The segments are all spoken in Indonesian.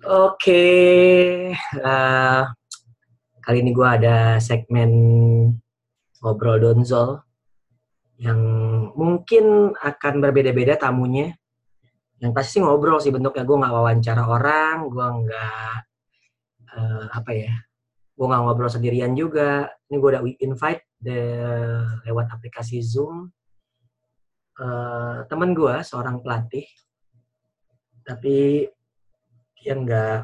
Oke, uh, kali ini gue ada segmen ngobrol donzol yang mungkin akan berbeda-beda tamunya. Yang pasti sih ngobrol sih bentuknya gue nggak wawancara orang, gue nggak uh, apa ya, gue nggak ngobrol sendirian juga. Ini gue udah invite the, lewat aplikasi Zoom uh, teman gue seorang pelatih, tapi dia nggak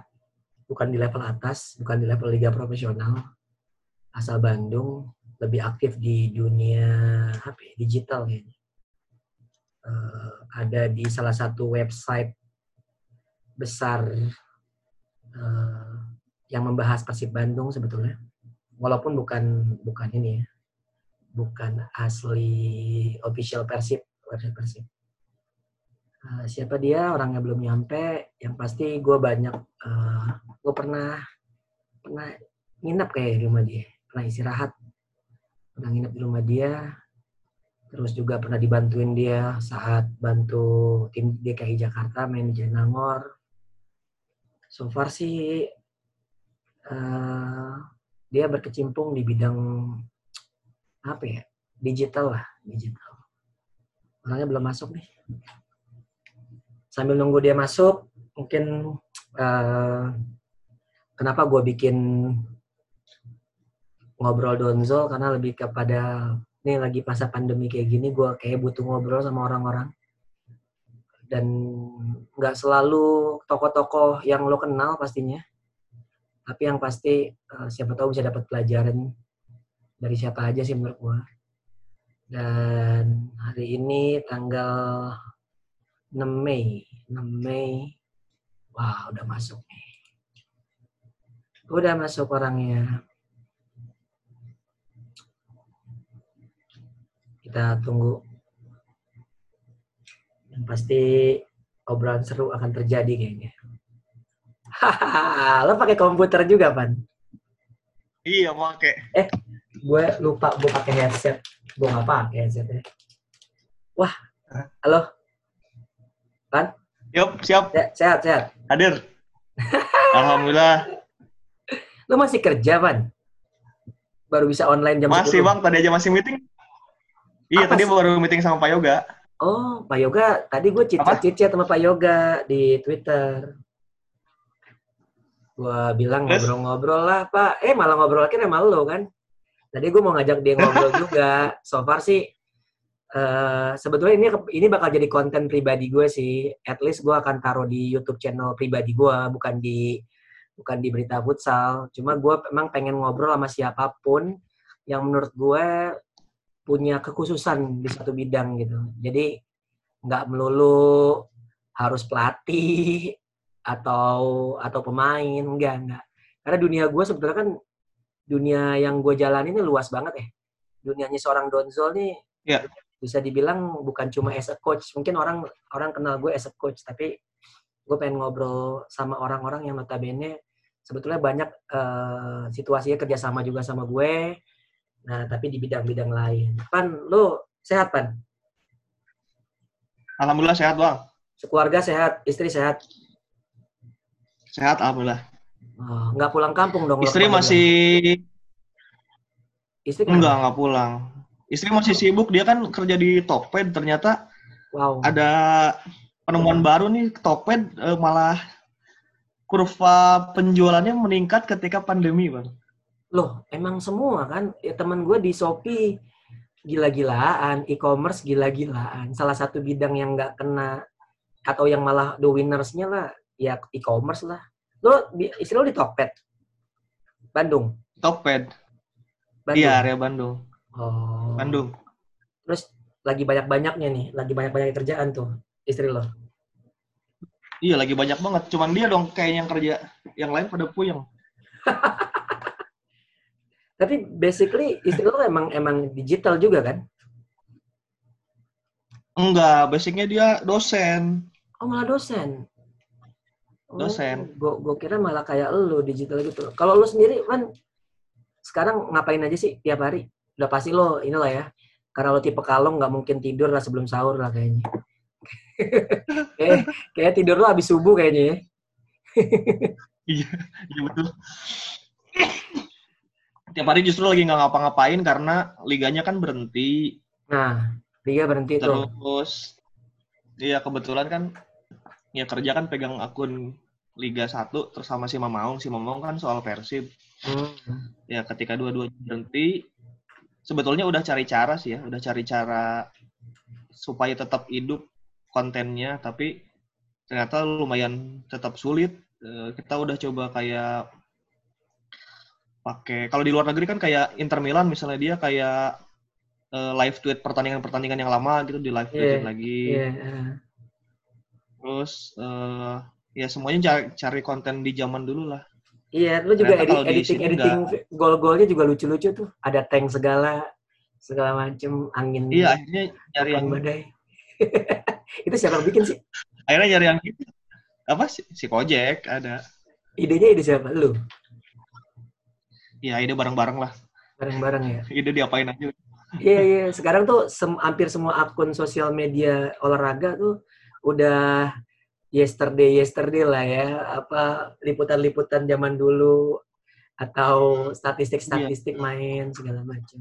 bukan di level atas, bukan di level liga profesional, asal Bandung, lebih aktif di dunia apa ya, digital kayaknya. Uh, ada di salah satu website besar uh, yang membahas Persib Bandung sebetulnya, walaupun bukan bukan ini ya, bukan asli official Persib website Persib Uh, siapa dia? Orangnya belum nyampe. Yang pasti gue banyak uh, eh, gue pernah pernah nginep kayak di rumah dia. Pernah istirahat. Pernah nginep di rumah dia. Terus juga pernah dibantuin dia saat bantu tim DKI Jakarta main di Jainangor. So far sih uh, dia berkecimpung di bidang apa ya digital lah digital. Orangnya belum masuk nih sambil nunggu dia masuk, mungkin uh, kenapa gue bikin ngobrol donzo? Karena lebih kepada ini lagi masa pandemi kayak gini gue kayak butuh ngobrol sama orang-orang. Dan nggak selalu tokoh-tokoh yang lo kenal pastinya. Tapi yang pasti uh, siapa tahu bisa dapat pelajaran dari siapa aja sih menurut gue dan hari ini tanggal 6 Mei. 6 Mei. Wah, udah masuk nih. Udah masuk orangnya. Kita tunggu. Yang pasti obrolan seru akan terjadi kayaknya. Hahaha, lo pakai komputer juga, Pan? Iya, pakai. Eh, gue lupa gue pakai headset. Gue nggak pakai headsetnya. Wah, halo. Kan? Yup, siap. Sehat, sehat. Hadir. Alhamdulillah. Lu masih kerja, Van? Baru bisa online jam Masih, 10. Bang. Tadi aja masih meeting. Iya, Apa tadi sih? baru meeting sama Pak Yoga. Oh, Pak Yoga. Tadi gue cicit-cicit sama Pak Yoga di Twitter. Gue bilang ngobrol-ngobrol lah, Pak. Eh, malah ngobrol akhirnya sama lo kan. Tadi gue mau ngajak dia ngobrol juga. So far sih Uh, sebetulnya ini ini bakal jadi konten pribadi gue sih. At least gue akan taruh di YouTube channel pribadi gue, bukan di bukan di berita futsal. Cuma gue memang pengen ngobrol sama siapa pun yang menurut gue punya kekhususan di satu bidang gitu. Jadi nggak melulu harus pelatih atau atau pemain, enggak enggak. Karena dunia gue sebetulnya kan dunia yang gue jalani ini luas banget ya. Dunianya seorang Donzol nih yeah bisa dibilang bukan cuma as a coach. Mungkin orang orang kenal gue as a coach tapi gue pengen ngobrol sama orang-orang yang notabene sebetulnya banyak uh, situasinya kerjasama juga sama gue. Nah tapi di bidang-bidang lain. Pan lo sehat pan? Alhamdulillah sehat bang. Sekeluarga sehat istri sehat? Sehat alhamdulillah. Oh, nggak pulang kampung dong istri masih istri enggak nggak pulang istri masih sibuk dia kan kerja di Tokped ternyata wow. ada penemuan baru nih Tokped uh, malah kurva penjualannya meningkat ketika pandemi bang. Loh emang semua kan? Ya teman gue di Shopee gila-gilaan e-commerce gila-gilaan. Salah satu bidang yang nggak kena atau yang malah the winnersnya lah ya e-commerce lah. Lo istri lo di Tokped? Bandung? Tokped. Iya area Bandung Oh. Bandung. Terus lagi banyak-banyaknya nih, lagi banyak-banyak kerjaan tuh istri lo. Iya, lagi banyak banget. Cuman dia dong kayak yang kerja, yang lain pada puyeng. Tapi basically istri lo emang emang digital juga kan? Enggak, basicnya dia dosen. Oh, malah dosen. Oh, dosen. Gue kira malah kayak lo digital gitu. Kalau lo sendiri kan sekarang ngapain aja sih tiap hari? Udah pasti lo inilah ya karena lo tipe kalong nggak mungkin tidur lah sebelum sahur lah kayaknya kayak, kayak tidur lo habis subuh kayaknya ya iya, iya betul. Tiap hari justru lagi nggak ngapa-ngapain karena liganya kan berhenti. Nah, liga berhenti Terus, tuh. Terus, iya kebetulan kan ya kerja kan pegang akun Liga 1 terus sama si Mamaung. Si Mamaung kan soal Persib. Hmm. Ya ketika dua-duanya berhenti, sebetulnya udah cari cara sih ya, udah cari cara supaya tetap hidup kontennya, tapi ternyata lumayan tetap sulit. Eh, kita udah coba kayak pakai kalau di luar negeri kan kayak Inter Milan misalnya dia kayak uh, live tweet pertandingan-pertandingan yang lama gitu di live tweet yeah, lagi. Yeah. Terus uh, ya semuanya cari, cari konten di zaman dulu lah. Iya, lu juga edit, editing editing gol-golnya juga lucu-lucu tuh. Ada tank segala segala macem angin. Iya, akhirnya nyari yang badai. itu siapa yang bikin sih? Akhirnya nyari yang gitu. Apa sih? Si Kojek ada. Idenya ide siapa? Lu? Iya, ide bareng-bareng lah. Bareng-bareng ya. ide diapain aja. Iya, iya. Sekarang tuh sem hampir semua akun sosial media olahraga tuh udah yesterday yesterday lah ya. Apa liputan-liputan zaman dulu atau statistik-statistik iya. main segala macam.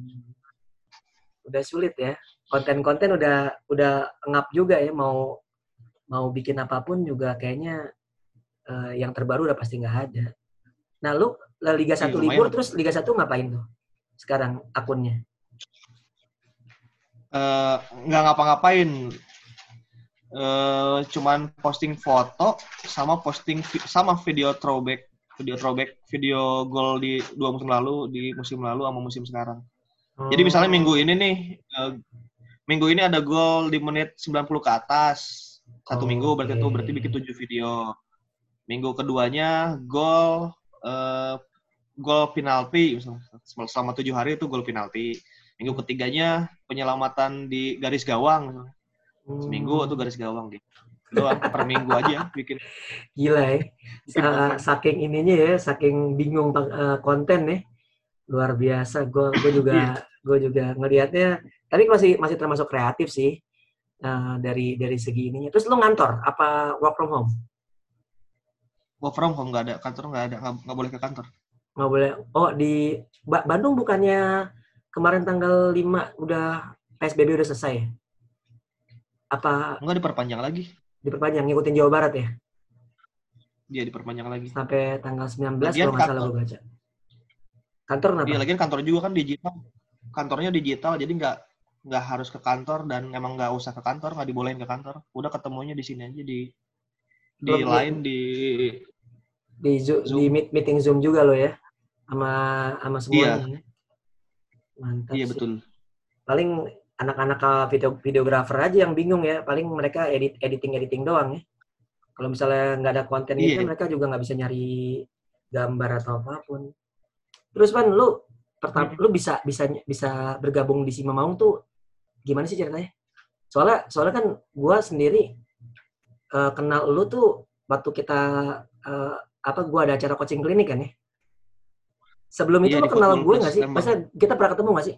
Udah sulit ya. Konten-konten udah udah ngap juga ya mau mau bikin apa pun juga kayaknya uh, yang terbaru udah pasti nggak ada. Nah, lu Liga 1 iya, libur terus Liga 1 ngapain tuh? Sekarang akunnya? Uh, nggak ngapa-ngapain. Uh, cuman posting foto sama posting vi sama video throwback video throwback video gol di dua musim lalu di musim lalu sama musim sekarang. Hmm. Jadi misalnya minggu ini nih uh, minggu ini ada gol di menit 90 ke atas. Satu oh, minggu berarti itu berarti bikin tujuh video. Minggu keduanya gol uh, gol penalti selama tujuh hari itu gol penalti minggu ketiganya penyelamatan di garis gawang seminggu itu garis gawang gitu doang per minggu aja bikin. Gila ya. Saking ininya ya saking bingung uh, konten nih luar biasa gue gue juga iya. gue juga ngelihatnya tapi masih masih termasuk kreatif sih uh, dari dari segi ininya. Terus lu ngantor apa work from home? Work from home nggak ada kantor nggak ada nggak boleh ke kantor. Nggak boleh. Oh di Bandung bukannya kemarin tanggal 5 udah PSBB udah selesai apa enggak diperpanjang lagi diperpanjang ngikutin Jawa Barat ya dia diperpanjang lagi sampai tanggal 19 Lagian kalau nggak salah gue baca kantor kenapa? Iya, lagi kantor juga kan digital kantornya digital jadi nggak nggak harus ke kantor dan emang nggak usah ke kantor nggak dibolehin ke kantor udah ketemunya di sini aja di di lain di di zoom, zoom. di meeting zoom juga lo ya sama sama semuanya. Iya. Mantap. Iya sih. betul. Paling anak-anak video videografer aja yang bingung ya. Paling mereka edit editing editing doang ya. Kalau misalnya nggak ada konten iya. itu mereka juga nggak bisa nyari gambar atau apa pun. Terus pan lu pertama hmm. lu bisa bisa bisa bergabung di Sima Maung tuh gimana sih ceritanya? Soalnya soalnya kan gua sendiri uh, kenal lu tuh waktu kita uh, apa gua ada acara coaching klinik kan ya Sebelum itu iya, lo kenal gue gak sih? Masa kita pernah ketemu gak sih?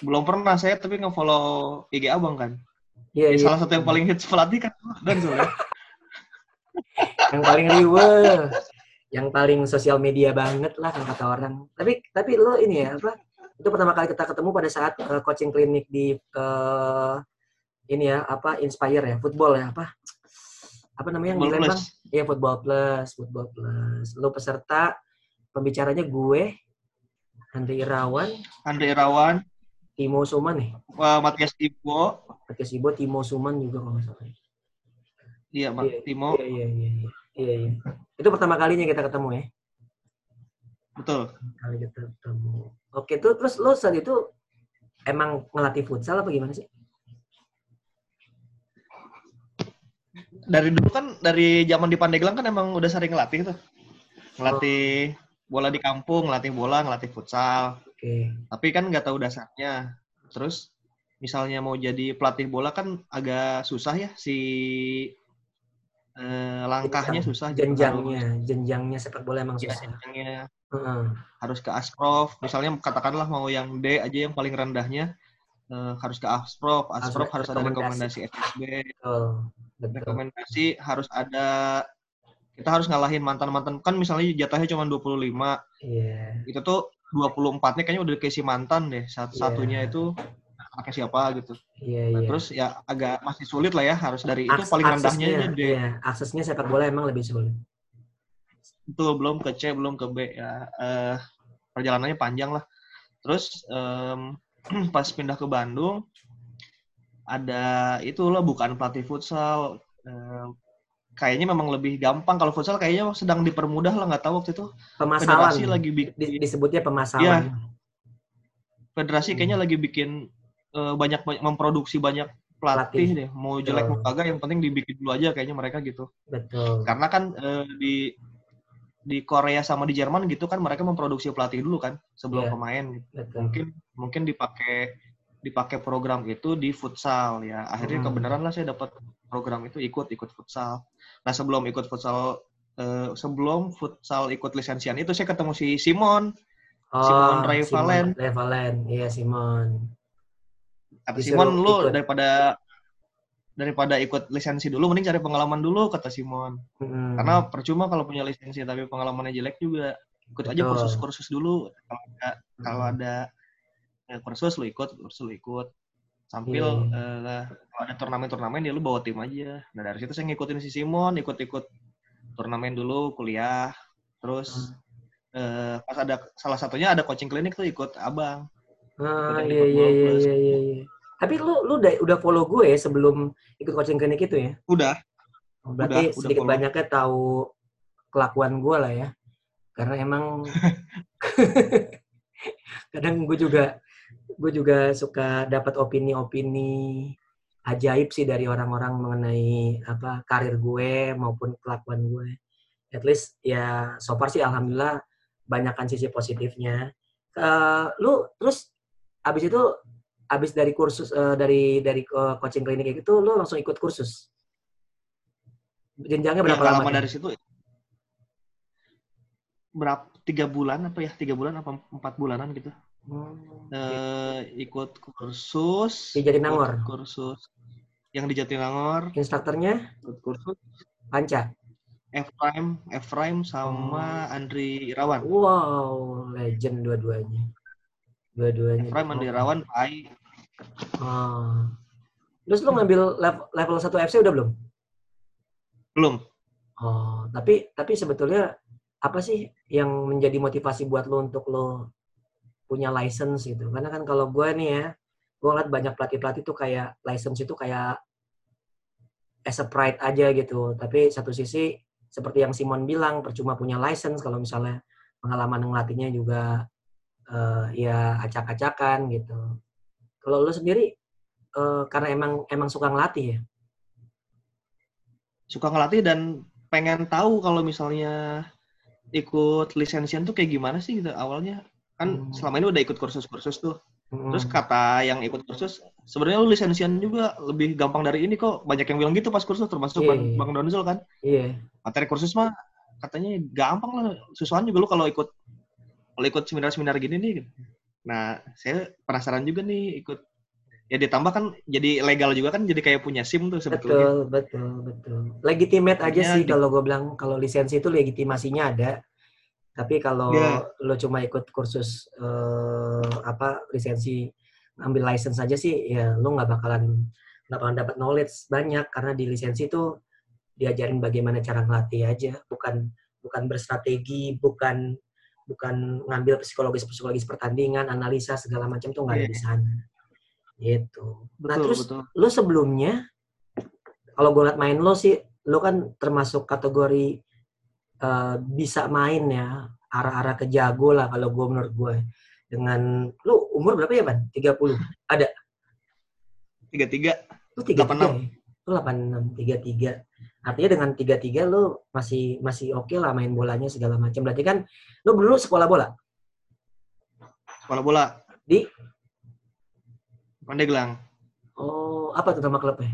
Belum pernah saya, tapi nge-follow IG abang kan. Iya, iya. Salah satu yang paling hits pelatih kan dan soalnya. yang paling riwe, yang paling sosial media banget lah kan kata orang. Tapi tapi lo ini ya apa? Itu pertama kali kita ketemu pada saat uh, coaching klinik di uh, ini ya apa Inspire ya, football ya apa? apa namanya yang di Lembang? Iya Football Plus, Football Plus. Lo peserta pembicaranya gue, Andre Irawan. Andre Irawan. Timo Suman nih. Wah, Matias Ibo. Matias Ibo, Timo Suman juga kalau nggak salah. Iya, Mas iya, Timo. Iya, iya, iya, iya. Iya, iya. Itu pertama kalinya kita ketemu ya. Betul. Kali kita ketemu. Oke, tuh terus lo saat itu emang ngelatih futsal apa gimana sih? dari dulu kan dari zaman di Pandeglang kan emang udah sering ngelatih tuh. Ngelatih bola di kampung, ngelatih bola, ngelatih futsal. Oke. Okay. Tapi kan nggak tahu dasarnya. Terus misalnya mau jadi pelatih bola kan agak susah ya si eh, langkahnya susah. Jenjangnya, harus, jenjangnya sepak bola emang ya, susah. Jenjangnya uh harus ke asprof. Misalnya katakanlah mau yang D aja yang paling rendahnya uh, harus ke asprof. Asprof harus, harus ada rekomendasi SSB. Oh Betul. Rekomendasi harus ada kita harus ngalahin mantan-mantan kan misalnya jatahnya cuma 25. Iya. Yeah. Itu tuh 24-nya kayaknya udah dikasih mantan deh. Satu-satunya yeah. itu pakai siapa gitu. Iya, yeah, nah, yeah. Terus ya agak masih sulit lah ya harus dari Aks, itu paling rendahnya aja deh. Iya, aksesnya sepak bola emang lebih sulit. Itu belum ke C, belum ke B ya. Uh, perjalanannya panjang lah. Terus um, pas pindah ke Bandung ada itu loh bukan pelatih futsal uh, kayaknya memang lebih gampang kalau futsal kayaknya sedang dipermudah lah nggak tahu waktu itu pemasalan federasi lagi bikin disebutnya pemasalan ya, federasi kayaknya hmm. lagi bikin uh, banyak, memproduksi banyak pelatih, pelatih. deh mau jelek mau kagak yang penting dibikin dulu aja kayaknya mereka gitu betul karena kan uh, di di Korea sama di Jerman gitu kan mereka memproduksi pelatih dulu kan sebelum yeah. pemain gitu. Betul. mungkin mungkin dipakai dipakai program itu di futsal ya akhirnya hmm. kebenaran lah saya dapat program itu ikut ikut futsal. Nah sebelum ikut futsal uh, sebelum futsal ikut lisensian itu saya ketemu si Simon. Oh, Simon Ray Valen. Ray Valen. Iya Simon. Kata Simon lu ikut. daripada daripada ikut lisensi dulu mending cari pengalaman dulu kata Simon. Hmm. karena percuma kalau punya lisensi tapi pengalamannya jelek juga. Ikut Betul. aja kursus-kursus dulu. Kalau ada hmm. kalau ada ya, kursus lu ikut kursus lu ikut sambil yeah. uh, kalau ada turnamen-turnamen ya lu bawa tim aja. Nah dari situ saya ngikutin si Simon ikut-ikut turnamen dulu kuliah. Terus hmm. uh, pas ada salah satunya ada coaching klinik tuh ikut abang. Ah iya iya, iya iya iya iya. Tapi lu lu udah udah follow gue ya sebelum ikut coaching klinik itu ya? Udah. Oh, berarti udah, sedikit udah banyaknya tahu kelakuan gue lah ya. Karena emang kadang gue juga gue juga suka dapat opini-opini ajaib sih dari orang-orang mengenai apa karir gue maupun kelakuan gue. At least ya so far sih alhamdulillah banyakkan sisi positifnya. Uh, lu terus abis itu abis dari kursus uh, dari dari uh, coaching klinik itu lu langsung ikut kursus. Jenjangnya berapa ya, lama? dari situ berapa tiga bulan apa ya tiga bulan apa empat bulanan gitu uh, ikut kursus di Jatinangor. Kursus yang di Jatinangor. Instrukturnya? Ikut kursus. Panca. Efraim, Efraim sama oh. Andri Irawan. Wow, legend dua-duanya. Dua-duanya. Efraim, Andri Irawan, Pai. Oh. Terus lu ngambil level, level 1 FC udah belum? Belum. Oh, tapi tapi sebetulnya apa sih yang menjadi motivasi buat lo untuk lo punya license gitu. Karena kan kalau gue nih ya, gue ngeliat banyak pelatih-pelatih tuh kayak license itu kayak as a pride aja gitu. Tapi satu sisi seperti yang Simon bilang, percuma punya license kalau misalnya pengalaman ngelatihnya juga uh, ya acak-acakan gitu. Kalau lo sendiri uh, karena emang emang suka ngelatih ya? Suka ngelatih dan pengen tahu kalau misalnya ikut lisensian tuh kayak gimana sih gitu awalnya kan hmm. selama ini udah ikut kursus-kursus tuh hmm. terus kata yang ikut kursus sebenarnya lu lisensian juga lebih gampang dari ini kok banyak yang bilang gitu pas kursus termasuk yeah, bang, yeah. bang Donzel kan iya yeah. materi kursus mah katanya gampang lah susuan juga lu kalau ikut kalau ikut seminar-seminar gini nih nah saya penasaran juga nih ikut ya ditambah kan jadi legal juga kan jadi kayak punya SIM tuh sebetulnya. Betul, betul, betul. Legitimate aja ya, sih kalau gue bilang kalau lisensi itu legitimasinya ada. Tapi kalau yeah. lo cuma ikut kursus uh, apa lisensi ambil license saja sih ya lo nggak bakalan nggak bakalan dapat knowledge banyak karena di lisensi itu diajarin bagaimana cara ngelatih aja bukan bukan berstrategi bukan bukan ngambil psikologis psikologis pertandingan analisa segala macam tuh nggak yeah. ada di iya. sana gitu nah terus betul. lo sebelumnya kalau gue liat main lo sih lo kan termasuk kategori uh, bisa main ya arah-arah ke jago lah kalau gue menurut gue dengan lu umur berapa ya ban? 30 ada? 33 lu 33 lu 86 33 artinya dengan 33 lu masih masih oke okay lah main bolanya segala macam. Berarti kan lu dulu sekolah bola? Sekolah bola. Di? Pandeglang. Oh apa tuh nama klubnya?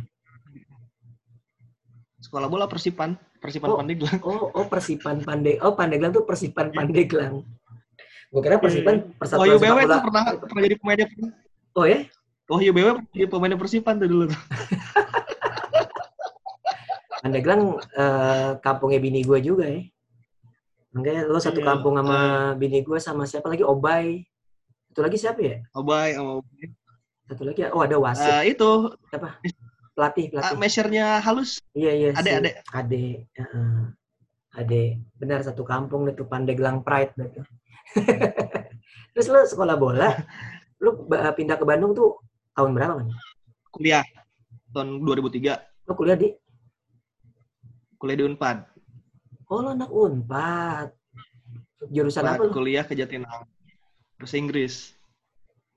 Sekolah bola Persipan Persipan oh, Pandeglang. Oh, oh Persipan Pandeglang. Oh, Pandeglang tuh Persipan Pandeglang. Gue kira Persipan iya. Persatuan Oh, BW tuh pernah pernah jadi pemain Oh ya? Oh, BW jadi pemain Persipan tuh dulu. Pandeglang uh, kampungnya bini gue juga ya. Makanya lo satu iya, kampung sama uh, bini gue sama siapa lagi? Obay. Satu lagi siapa ya? Obay sama Obay. Satu lagi oh ada wasit. Uh, itu siapa? Pelatih, pelatih. Uh, measure-nya halus. Iya, iya. Ade, si, ade. Ade. Uh, ade. Benar satu kampung itu Pandeglang Pride gitu. Terus lo sekolah bola, lo pindah ke Bandung tuh tahun berapa kan? Kuliah tahun 2003. Lo kuliah di? Kuliah di Unpad. Oh, lo anak Unpad. Jurusan Unpad, apa lo? Kuliah ke Jatinangor. Bahasa Inggris.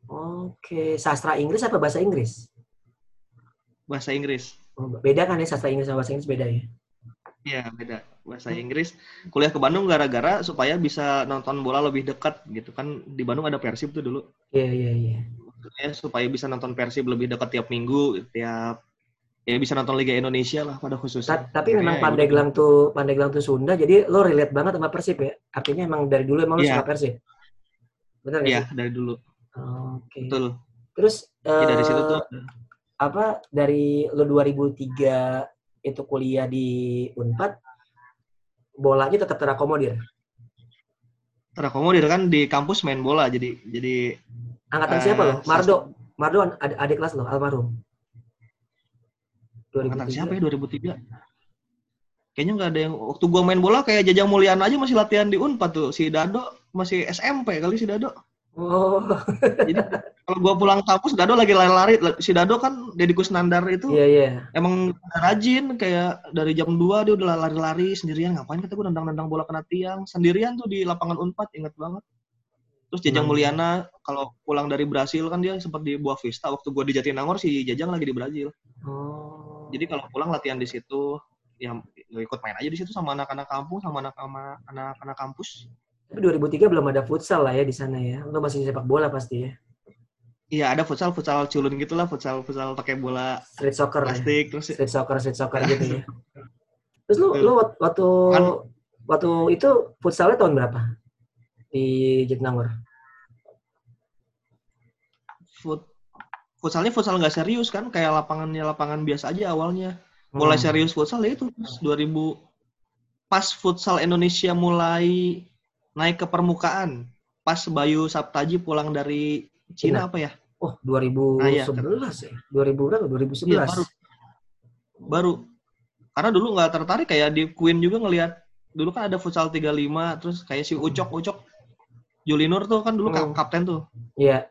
Oke, sastra Inggris apa bahasa Inggris? Bahasa Inggris. Oh, beda kan ya sastra Inggris sama bahasa Inggris beda ya? Iya, beda. Bahasa Inggris. Kuliah ke Bandung gara-gara supaya bisa nonton bola lebih dekat gitu kan. Di Bandung ada Persib tuh dulu. Iya, iya, iya ya supaya bisa nonton Persib lebih dekat tiap minggu, tiap ya bisa nonton Liga Indonesia lah pada khususnya. Ta tapi memang ya, Pandeglang ya, tuh Pandeglang tuh Sunda, jadi lo relate banget sama Persib ya. Artinya emang dari dulu emang lo yeah. suka Persib. Benar Iya, yeah, dari dulu. Oke. Okay. Betul. Terus ya, dari situ tuh eh, apa dari lo 2003 itu kuliah di Unpad bolanya tetap terakomodir. Terakomodir kan di kampus main bola jadi jadi Angkatan uh, siapa lo? Mardo. Mardo ad adik kelas lo, almarhum. 2003. Angkatan siapa ya 2003? Kayaknya nggak ada yang waktu gua main bola kayak Jajang Mulyana aja masih latihan di Unpad tuh. Si Dado masih SMP kali si Dado. Oh. Jadi kalau gua pulang kampus Dado lagi lari-lari. Si Dado kan Deddy Kusnandar itu yeah, yeah. emang rajin kayak dari jam 2 dia udah lari-lari sendirian. Ngapain kata gua nendang-nendang bola kena tiang sendirian tuh di lapangan Unpad inget banget. Terus Jajang hmm. Mulyana kalau pulang dari Brasil kan dia sempat di Buah Vista. Waktu gue di Jatinangor si Jajang lagi di Brasil. Oh. Jadi kalau pulang latihan di situ, ya ikut main aja di situ sama anak-anak kampung, sama anak-anak anak kampus. Tapi 2003 belum ada futsal lah ya di sana ya. Lo masih sepak bola pasti ya. Iya ada futsal futsal culun gitulah futsal futsal pakai bola street soccer plastik ya. terus street soccer street soccer gitu ya. Terus lu lu waktu kan, waktu itu futsalnya tahun berapa? di Jatinangor? Foot, futsalnya futsal nggak serius kan, kayak lapangannya lapangan biasa aja awalnya. Mulai hmm. serius futsal ya itu 2000 pas futsal Indonesia mulai naik ke permukaan. Pas Bayu Saptaji pulang dari Cina, Cina. apa ya? Oh, 2011 nah, ya. ya? 2000 berapa? 2011. Iya, baru. Baru. Karena dulu nggak tertarik kayak di Queen juga ngelihat dulu kan ada futsal 35 terus kayak si Ucok Ucok Julinur tuh kan dulu hmm. kapten tuh. Iya.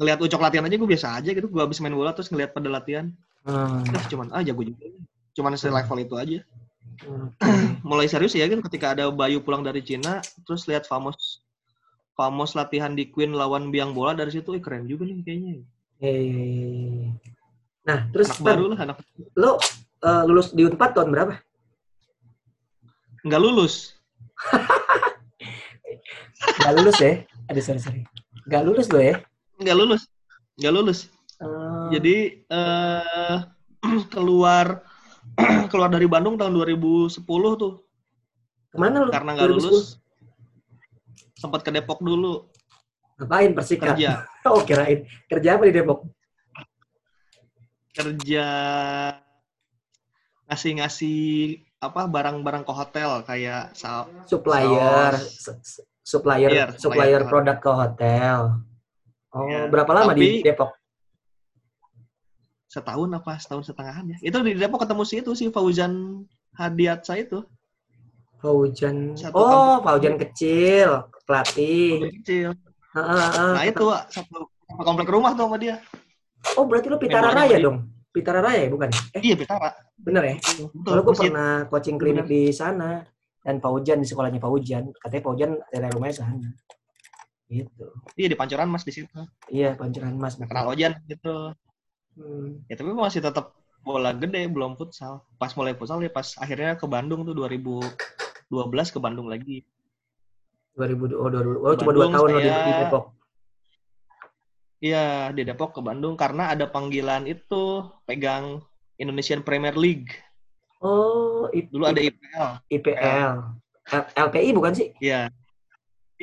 Ngelihat Ucok latihan aja gue biasa aja gitu. Gue habis main bola terus ngelihat pada latihan. Hmm. Terus cuman ah jago juga. Cuman selevel itu aja. Hmm. Mulai serius ya kan ketika ada Bayu pulang dari Cina, terus lihat Famos Famos latihan di Queen lawan biang bola dari situ, eh, keren juga nih kayaknya. Eh. Nah, terus anak baru lah anak. Lo uh, lulus di Unpad tahun berapa? Enggak lulus. Gak lulus ya? Aduh, sorry, sorry. Gak lulus lo ya? Gak lulus. Gak lulus. Uh... Jadi, uh, keluar keluar dari Bandung tahun 2010 tuh. Ke mana lu? Karena gak lulus. Sempat ke Depok dulu. Ngapain persikat? Kerja. oh, kirain. Kerja apa di Depok? Kerja ngasih-ngasih apa barang-barang ke hotel kayak supplier saus, supplier yeah, supplier, supplier produk ke hotel. Oh, yeah. berapa lama Tapi, di Depok? Setahun apa setahun setengahan ya. Itu di Depok ketemu si itu si Fauzan Hadiatsa itu. Fauzan. Satu oh, Fauzan kecil, pelatih. Fauzan kecil. Nah, itu satu komplek rumah tuh sama dia. Oh, berarti lu Pitara Raya dong? Pitara Raya ya, bukan? Eh, iya, Pitara. Bener ya? Kalau gue pernah coaching klinik di sana dan Paujan di sekolahnya Paujan. Katanya Paujan dari rumahnya sana. Gitu. Iya di Pancoran Mas di situ. Iya, Pancoran Mas. Kenal Ojan gitu. Hmm. Ya tapi masih tetap bola gede, belum futsal. Pas mulai futsal ya pas akhirnya ke Bandung tuh 2012 ke Bandung lagi. 2000 oh, 2000, oh cuma dua tahun saya, di Depok. Iya, di Depok ke Bandung karena ada panggilan itu pegang Indonesian Premier League. Oh, IP, dulu ada IPL. IPL. LPI bukan sih? Iya.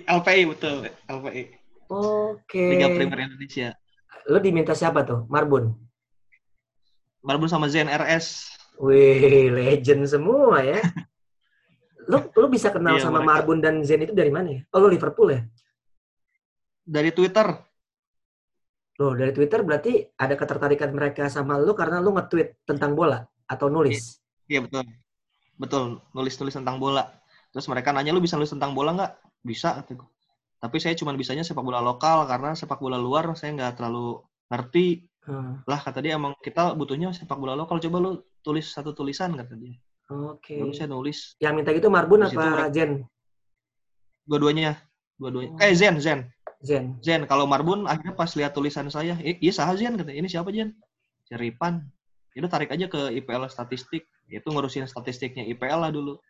LPI betul, LPI. Oke. Okay. Liga Premier Indonesia. Lo diminta siapa tuh? Marbun. Marbun sama ZNRS. Wih, legend semua ya. lu lu bisa kenal iya, sama mereka. Marbun dan Zen itu dari mana ya? Oh, lu Liverpool ya? Dari Twitter. Loh, dari Twitter berarti ada ketertarikan mereka sama lu karena lu nge-tweet tentang bola atau nulis? Iya, iya betul. Betul, nulis-nulis tentang bola. Terus mereka nanya, lu bisa nulis tentang bola nggak? Bisa, Tapi saya cuma bisanya sepak bola lokal karena sepak bola luar saya nggak terlalu ngerti. Hmm. Lah, kata dia emang kita butuhnya sepak bola lokal. Coba lu tulis satu tulisan, kata dia. Oke. Okay. saya nulis. Yang minta gitu Marbun Terus apa Zen? Dua-duanya. Dua-duanya. Oh. Eh, Zen, Zen. Zen. Zen. Kalau Marbun akhirnya pas lihat tulisan saya, iya sah Zen, kata ini siapa Zen? Ceripan. Itu tarik aja ke IPL statistik. Itu ngurusin statistiknya IPL lah dulu.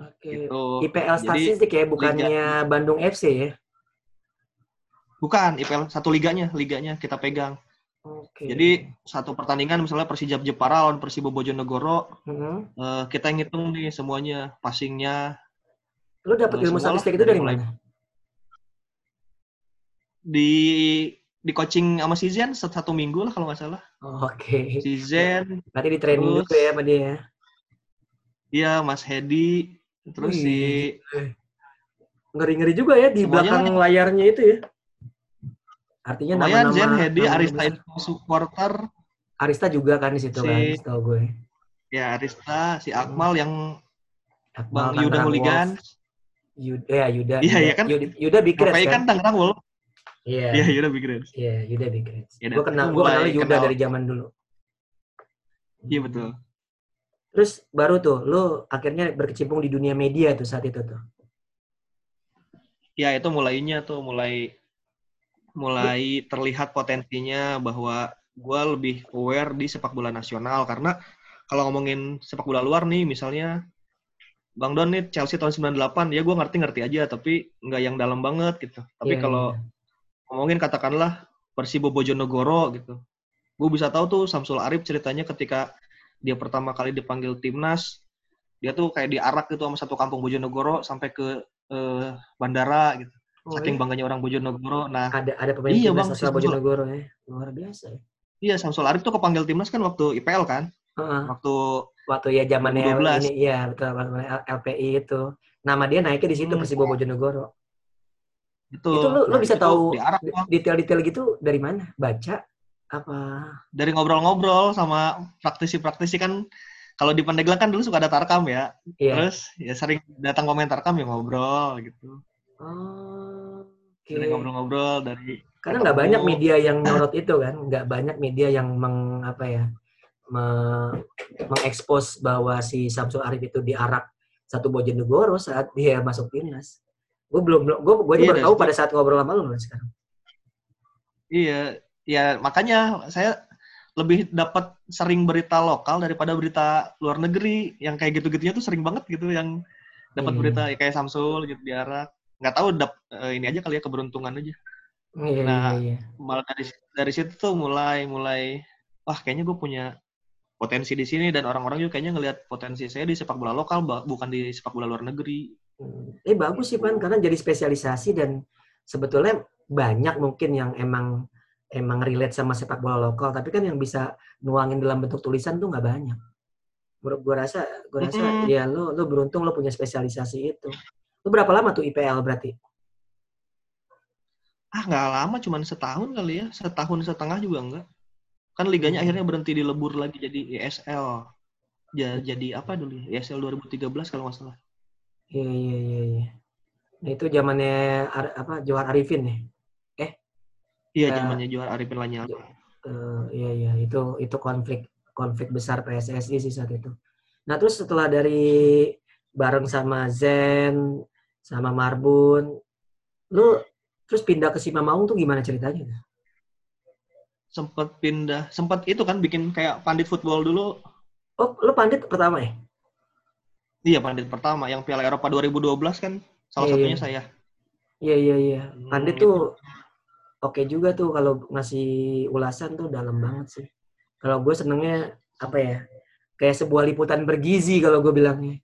Oke. Okay. Gitu. IPL statistik Jadi, ya, bukannya Liga. Bandung FC ya? Bukan, IPL satu liganya, liganya kita pegang. Okay. Jadi satu pertandingan misalnya Persijap Jepara lawan Persibo Bojonegoro, mm-hmm. uh, kita ngitung nih semuanya, passingnya. Lu dapat uh, ilmu statistik itu dari mana? Di di coaching sama si Zen satu minggu lah kalau nggak salah. Oh, Oke. Okay. Si Zen. Berarti di training terus, juga ya sama dia. Ya? Iya, Mas Hedi. Terus Wih. si ngeri-ngeri juga ya di belakang layarnya itu ya. Artinya nama-nama Zen, Hedi, Arista itu supporter. Arista juga kan di situ si, kan, setahu gue. Ya, Arista, si Akmal hmm. yang Akmal, Bang Yuda Huligan. Yuda, ya Yuda. Iya, iya kan. Yuda, Yuda Big Reds kan. kan Tangerang Wolf. Iya. Iya, Yuda Big Reds. Iya, Yuda Big Reds. Ya, gue kenal, gue kenal Yuda kenal. dari zaman dulu. Iya, betul. Terus baru tuh, lu akhirnya berkecimpung di dunia media tuh saat itu tuh. Ya, itu mulainya tuh, mulai mulai terlihat potensinya bahwa gue lebih aware di sepak bola nasional karena kalau ngomongin sepak bola luar nih misalnya Bang Don nih Chelsea tahun 98 ya gue ngerti-ngerti aja tapi nggak yang dalam banget gitu. Tapi yeah, kalau yeah. ngomongin katakanlah Persibo Bojonegoro gitu. Gue bisa tahu tuh Samsul Arif ceritanya ketika dia pertama kali dipanggil timnas dia tuh kayak diarak gitu sama satu kampung Bojonegoro sampai ke uh, bandara gitu. Saking bangganya orang Bojonegoro. Nah, ada ada pemain iya, timnas asal Bojonegoro ya. Luar biasa ya. Iya, Samsul Arif tuh kepanggil timnas kan waktu IPL kan? Uh-huh. Waktu waktu ya zamannya ini iya betul LPI itu. Nama dia naiknya di situ hmm. Persibo Bojonegoro. Itu, itu lu, nah, lu bisa itu tahu detail-detail gitu dari mana? Baca apa? Dari ngobrol-ngobrol sama praktisi-praktisi kan kalau di Pandeglang kan dulu suka ada tarkam ya. Yeah. Terus ya sering datang komentar tarkam ya ngobrol gitu. Oh, okay. ngobrol-ngobrol dari karena nggak banyak media yang nyorot itu kan, nggak banyak media yang meng apa ya me, mengekspos bahwa si Samsul Arif itu diarak satu Bojonegoro saat dia masuk timnas. Gue belum gue gue iya, baru tahu pada saat ngobrol sama lu sekarang. Iya, ya makanya saya lebih dapat sering berita lokal daripada berita luar negeri yang kayak gitu-gitunya tuh sering banget gitu yang dapat hmm. berita ya kayak Samsul gitu diarak nggak tahu dap, uh, ini aja kali ya keberuntungan aja. Iya, nah, iya, iya. malah dari dari situ tuh mulai mulai wah kayaknya gue punya potensi di sini dan orang-orang juga kayaknya ngelihat potensi saya di sepak bola lokal bukan di sepak bola luar negeri. Hmm. Eh bagus sih Pan karena jadi spesialisasi dan sebetulnya banyak mungkin yang emang emang relate sama sepak bola lokal tapi kan yang bisa nuangin dalam bentuk tulisan tuh nggak banyak. Gue rasa gue rasa mm -hmm. ya lo lo beruntung lo punya spesialisasi itu. Itu berapa lama tuh IPL berarti? Ah, nggak lama, cuma setahun kali ya. Setahun setengah juga enggak. Kan liganya hmm. akhirnya berhenti dilebur lagi jadi ESL. Ya, jadi apa dulu ya? ESL 2013 kalau nggak salah. Iya, iya, iya. iya. Nah, itu zamannya apa Johar Arifin ya? Eh? Iya, uh, zamannya Johar Arifin Lanyala. Uh, iya, iya. Itu itu konflik konflik besar PSSI sih saat itu. Nah, terus setelah dari bareng sama Zen, sama Marbun. Lu terus pindah ke Simamaung tuh gimana ceritanya? Sempat pindah, sempat itu kan bikin kayak pandit football dulu. Oh, lu pandit pertama ya? Iya, pandit pertama. Yang Piala Eropa 2012 kan salah iya, satunya iya. saya. Iya, iya, iya. Hmm, pandit hmm, tuh oke okay juga tuh kalau ngasih ulasan tuh dalam banget sih. Kalau gue senengnya apa ya? Kayak sebuah liputan bergizi kalau gue bilangnya.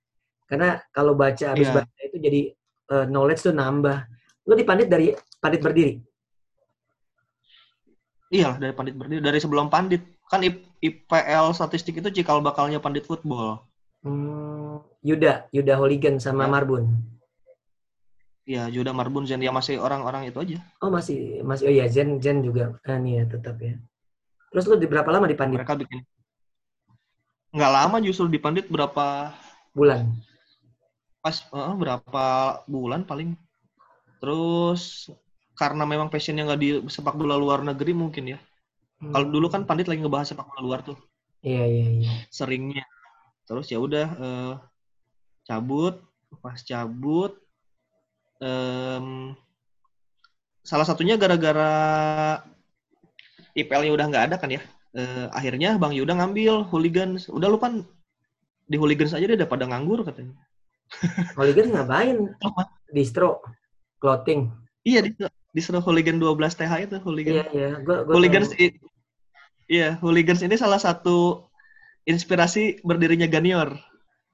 Karena kalau baca habis yeah. baca itu jadi uh, knowledge tuh nambah. Lu dipandit dari pandit berdiri? Iya, dari pandit berdiri. Dari sebelum pandit. Kan IPL statistik itu cikal bakalnya pandit football. Hmm, Yuda, Yuda Hooligan sama ya. Marbun. Ya, Yuda Marbun Zen ya masih orang-orang itu aja. Oh, masih masih oh iya Zen Zen juga. Ah, nih ya tetap ya. Terus lu di berapa lama di Pandit? Mereka bikin nggak lama justru di Pandit berapa bulan? Pas uh, berapa bulan paling. Terus karena memang passionnya nggak di sepak bola luar negeri mungkin ya. Hmm. Kalau dulu kan Pandit lagi ngebahas sepak bola luar tuh. Iya iya iya. Seringnya. Terus ya udah uh, cabut, pas cabut um, salah satunya gara-gara IPL-nya udah nggak ada kan ya. Uh, akhirnya Bang Yuda ngambil hooligans. Udah lu kan di hooligans aja dia udah pada nganggur katanya. Hooligans ngapain? Distro clothing. Iya, distro, distro hooligan 12 TH itu hooligan. Iya, iya. Gua, gua hooligans i- Iya, hooligans ini salah satu inspirasi berdirinya Ganior.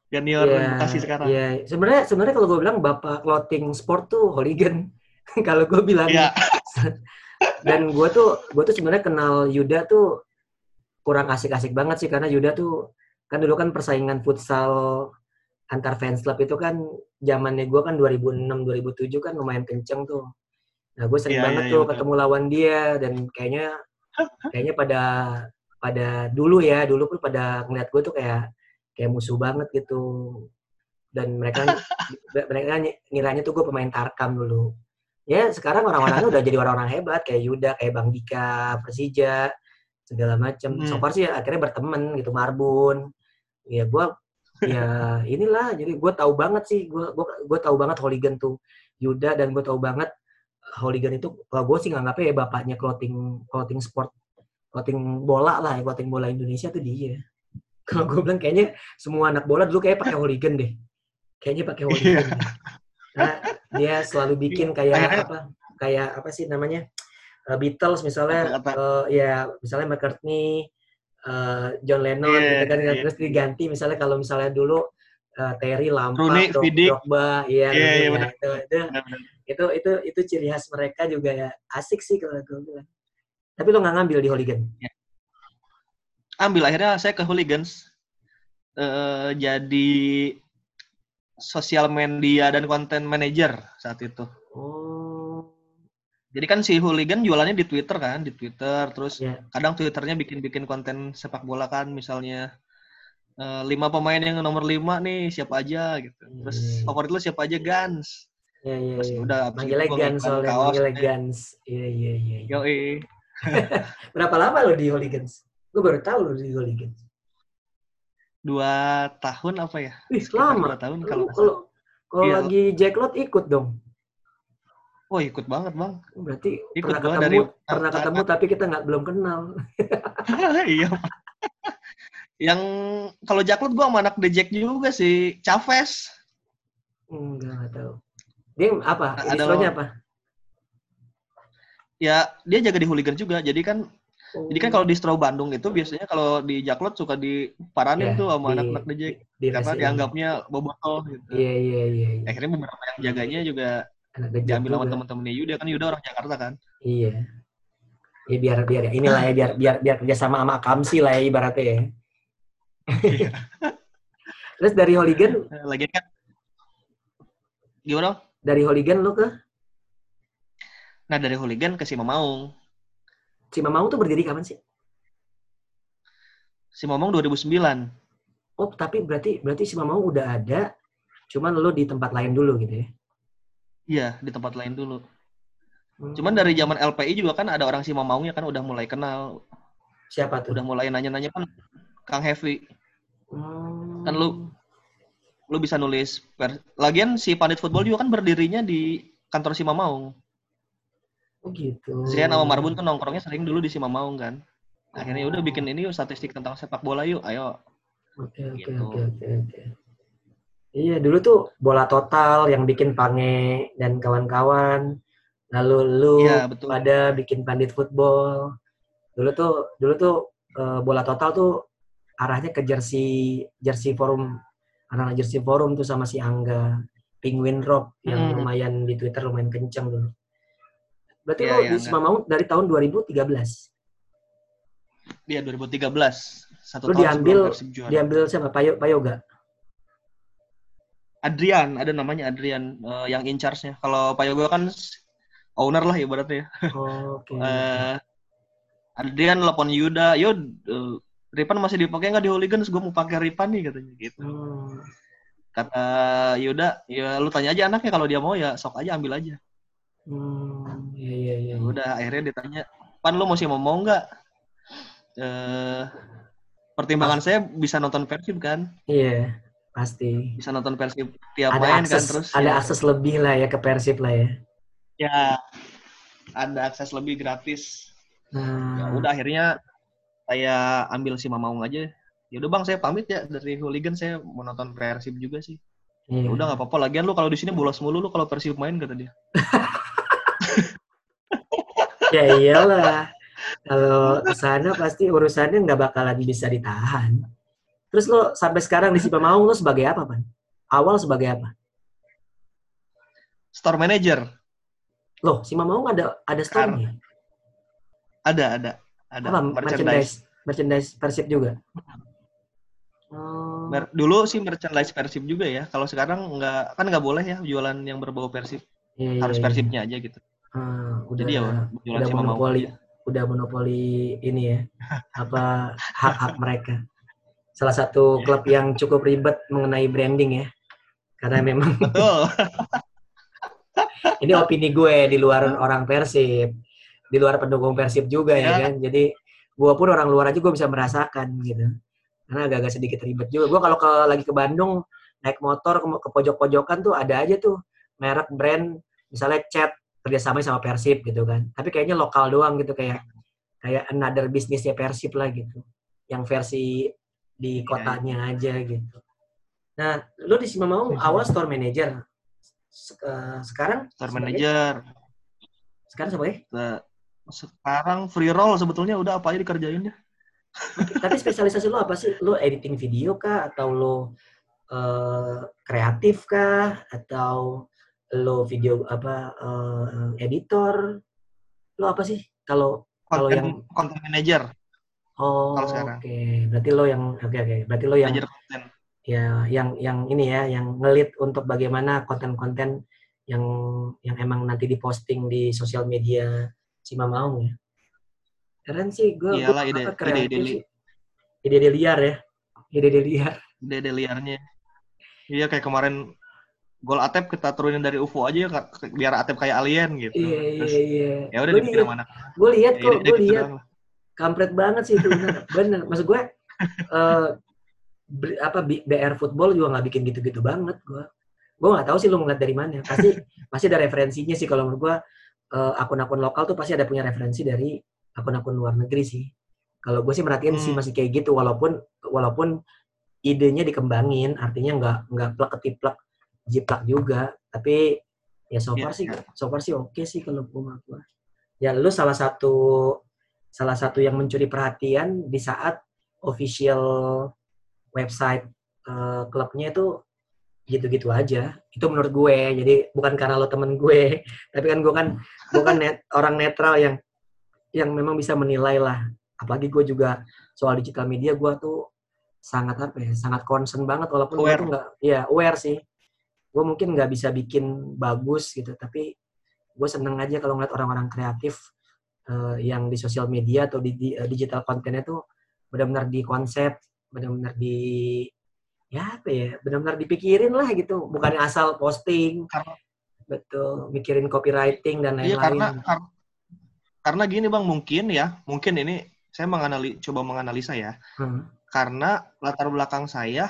Ganior yeah, Bekasi sekarang. Iya, yeah. sebenarnya sebenarnya kalau gue bilang bapak clothing sport tuh hooligan. kalau gue bilang yeah. dan gue tuh gue tuh sebenarnya kenal Yuda tuh kurang asik-asik banget sih karena Yuda tuh kan dulu kan persaingan futsal antar fans club itu kan zamannya gue kan 2006 2007 kan lumayan kenceng tuh. Nah gue sering yeah, banget yeah, tuh yeah, ketemu lawan dia dan kayaknya kayaknya pada pada dulu ya dulu pun pada ngeliat gue tuh kayak kayak musuh banget gitu. Dan mereka mereka ngiranya tuh gue pemain tarkam dulu. Ya sekarang orang-orangnya udah jadi orang-orang hebat kayak Yuda kayak Bang Dika Persija segala macam hmm. so far sih akhirnya berteman gitu Marbun. Ya gue ya inilah. Jadi gue tahu banget sih gue gue tahu banget Hooligan tuh Yuda dan gue tahu banget Hooligan itu kalau gue sih nganggapnya ya bapaknya clothing clothing sport clothing bola lah ya clothing bola Indonesia tuh dia. Kalau gue bilang kayaknya semua anak bola dulu kayak pakai hooligan deh. Kayaknya pakai iya. hooligan nah, dia selalu bikin kayak apa kayak apa sih namanya uh, Beatles misalnya uh, ya misalnya McCartney uh, John Lennon yeah, gitu kan. yeah. terus diganti misalnya kalau misalnya dulu uh, Terry Lampard Drogba ya yeah, yeah, ya. itu, itu, itu itu itu ciri khas mereka juga ya. Asik sih kalau gue bilang. Tapi lo nggak ngambil di hooligan? Yeah ambil akhirnya saya ke hooligans. Uh, jadi sosial media dan konten manager saat itu. Oh. Jadi kan si hooligan jualannya di Twitter kan, di Twitter. Terus yeah. kadang Twitternya bikin-bikin konten sepak bola kan, misalnya uh, lima pemain yang nomor lima nih siapa aja gitu. Terus yeah. favorit lu siapa aja Gans. Iya iya. iya. Udah manggilnya Gans soalnya manggilnya Gans. Iya iya iya. Yo Berapa lama lo di Hooligans? Gue baru tahu loh di Hooligans. Dua tahun apa ya? Wih, lama. Dua tahun kalau kalau kalau iya. lagi Jacklot ikut dong. Oh ikut banget bang. Berarti ikut pernah ketemu, dari pernah ketemu tapi kita nggak belum kenal. iya. Yang kalau Jacklot gue sama anak Jack juga sih, Chavez. Enggak, nggak tahu. Dia apa? Ada apa? Ya, dia jaga di hooligan juga. Jadi kan jadi kan kalau di Stro Bandung itu biasanya kalau di Jaklot suka diparanin yeah, tuh sama anak-anak DJ di karena dianggapnya bobotol gitu. Iya iya iya. Akhirnya beberapa yang jaganya juga diambil sama teman-temannya Yuda kan Yuda orang Jakarta kan. Iya. Ya biar biar inilah ya biar biar biar kerja sama sama Kamsi lah ya ibaratnya ya. Iya. Terus dari Hooligan lagi kan gimana? Dari Hooligan lu ke? Nah dari Hooligan ke Simamaung. Si Mamang tuh berdiri kapan sih? Si Mamang 2009. Oh, tapi berarti berarti si Mamang udah ada, cuman lo di tempat lain dulu gitu ya? Iya, di tempat lain dulu. Hmm. Cuman dari zaman LPI juga kan ada orang si Mamaungnya kan udah mulai kenal. Siapa tuh? Udah mulai nanya-nanya kan Kang Heavy. Hmm. Kan lu lu bisa nulis per... lagian si Pandit Football juga kan berdirinya di kantor si Mamaung. Oh gitu. Saya nama Marbun tuh nongkrongnya sering dulu di Simamaung kan. Akhirnya oh. udah bikin ini yuk statistik tentang sepak bola yuk, ayo. Oke oke gitu. oke oke oke. Iya dulu tuh bola total yang bikin Pange dan kawan-kawan. Lalu lu ya, betul. pada bikin pandit football. Dulu tuh dulu tuh uh, bola total tuh arahnya ke jersey jersey forum anak jersey forum tuh sama si Angga Penguin Rock yang hmm. lumayan di Twitter lumayan kencang dulu. Berarti yeah, lo yeah, di Simamaung dari tahun 2013? Iya 2013. Satu lu tahun diambil diambil siapa? Payo Payoga. Adrian, ada namanya Adrian uh, yang in charge-nya. Kalau Payoga kan owner lah ibaratnya. Oh, Oke. Okay. uh, Adrian telepon Yuda, Yud, uh, Ripan masih dipakai nggak di Hooligans? Gue mau pakai Ripan nih katanya gitu. Hmm. Kata Yuda, ya lu tanya aja anaknya kalau dia mau ya sok aja ambil aja. Hmm, iya iya iya. Ya udah akhirnya ditanya, Pan lu masih mau mau nggak? Uh, pertimbangan Pas. saya bisa nonton Persib kan? Iya, pasti. Bisa nonton Persib tiap ada main kan, akses, kan terus. Ada ya. akses lebih lah ya ke Persib lah ya. Ya, ada akses lebih gratis. Hmm. Ya udah akhirnya saya ambil si Mamaung aja ya udah bang saya pamit ya dari hooligan saya mau nonton Persib juga sih hmm. ya udah nggak apa-apa lagian lu kalau di sini bolos mulu lu kalau Persib main kata dia ya iyalah kalau sana pasti urusannya nggak bakalan bisa ditahan terus lo sampai sekarang di mau lo sebagai apa pan awal sebagai apa store manager loh si mau ada ada store ada ada ada apa, merchandise merchandise Persib juga Oh. Dulu sih merchandise Persib juga ya. Kalau sekarang nggak kan nggak boleh ya jualan yang berbau Persib. Iya, iya Harus iya, Persibnya aja gitu. Hmm, udah, Jadi ya jualan udah monopoli, udah monopoli ini ya. apa hak-hak mereka. Salah satu iya. klub yang cukup ribet mengenai branding ya. Karena memang Betul. ini opini gue di luar orang Persib, di luar pendukung Persib juga ya, ya kan. Jadi gue pun orang luar aja gue bisa merasakan gitu karena agak-agak sedikit ribet juga. Gue kalau ke, lagi ke Bandung naik motor ke, ke pojok-pojokan tuh ada aja tuh merek brand misalnya cat kerjasama sama Persib gitu kan. Tapi kayaknya lokal doang gitu kayak kayak another bisnisnya Persib lah gitu. Yang versi di iya, kotanya yeah. aja gitu. Nah, lu di mau awal store manager. Sekarang store manager. Sekarang siapa ya? Sekarang free roll sebetulnya udah apa aja dikerjain ya. Tapi spesialisasi lo apa sih? Lo editing video kah? Atau lo uh, kreatif kah? Atau lo video apa uh, editor? Lo apa sih? Kalau kalau yang content manager. Oh, oke. Okay. Berarti lo yang oke okay, oke. Okay. Berarti lo yang ya yang yang ini ya yang ngelit untuk bagaimana konten-konten yang yang emang nanti diposting di sosial media Cima Maung ya. Keren sih, gue Iyalah ide, ide, ide, ide, ide liar ya. Ide-ide liar. Ide-ide liarnya. Iya kayak kemarin gol Atep kita turunin dari UFO aja ya, biar Atep kayak alien gitu. Iya iya iya. Ya udah dipikir mana. Gue lihat ya, kok, gue lihat. Kampret banget sih itu bener. bener. Maksud gue uh, apa BR football juga nggak bikin gitu-gitu banget gue. Gue nggak tahu sih lu ngeliat dari mana. Pasti pasti ada referensinya sih kalau menurut gue uh, akun-akun lokal tuh pasti ada punya referensi dari akun-akun luar negeri sih. Kalau gue sih merhatiin hmm. sih masih kayak gitu walaupun walaupun idenya dikembangin artinya nggak nggak plak ketiplak jiplak juga tapi ya so far yeah. sih so far sih oke okay sih kalau gue ya lu salah satu salah satu yang mencuri perhatian di saat official website uh, klubnya itu gitu-gitu aja itu menurut gue jadi bukan karena lo temen gue tapi kan gue kan bukan net, orang netral yang yang memang bisa menilai lah. Apalagi gue juga soal digital media gue tuh sangat apa ya, sangat concern banget walaupun gue tuh nggak, ya aware sih. Gue mungkin nggak bisa bikin bagus gitu, tapi gue seneng aja kalau ngeliat orang-orang kreatif uh, yang di sosial media atau di, di uh, digital kontennya tuh benar-benar di konsep, benar-benar di ya apa ya, benar-benar dipikirin lah gitu, bukan asal posting. Karena, Betul, mikirin copywriting dan lain-lain. Iya karena, karena karena gini bang mungkin ya mungkin ini saya menganali coba menganalisa ya hmm. karena latar belakang saya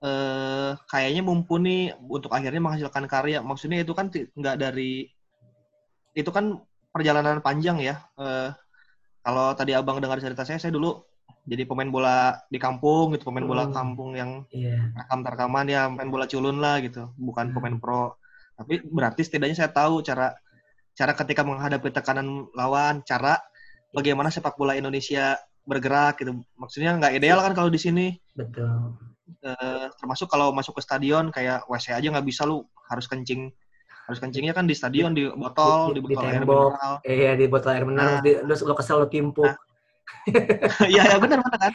eh, kayaknya mumpuni untuk akhirnya menghasilkan karya maksudnya itu kan nggak dari itu kan perjalanan panjang ya eh, kalau tadi abang dengar cerita saya saya dulu jadi pemain bola di kampung gitu pemain bola hmm. kampung yang yeah. rekam rekaman ya main bola culun lah gitu bukan hmm. pemain pro tapi berarti setidaknya saya tahu cara cara ketika menghadapi tekanan lawan, cara bagaimana sepak bola Indonesia bergerak gitu. Maksudnya nggak ideal kan kalau di sini. Betul. Uh, termasuk kalau masuk ke stadion kayak WC aja nggak bisa lu harus kencing harus kencingnya kan di stadion di botol di, di, botol di air mineral iya di botol air mineral nah, di, lu, lu kesel lu timpuk nah, Iya ya benar benar kan.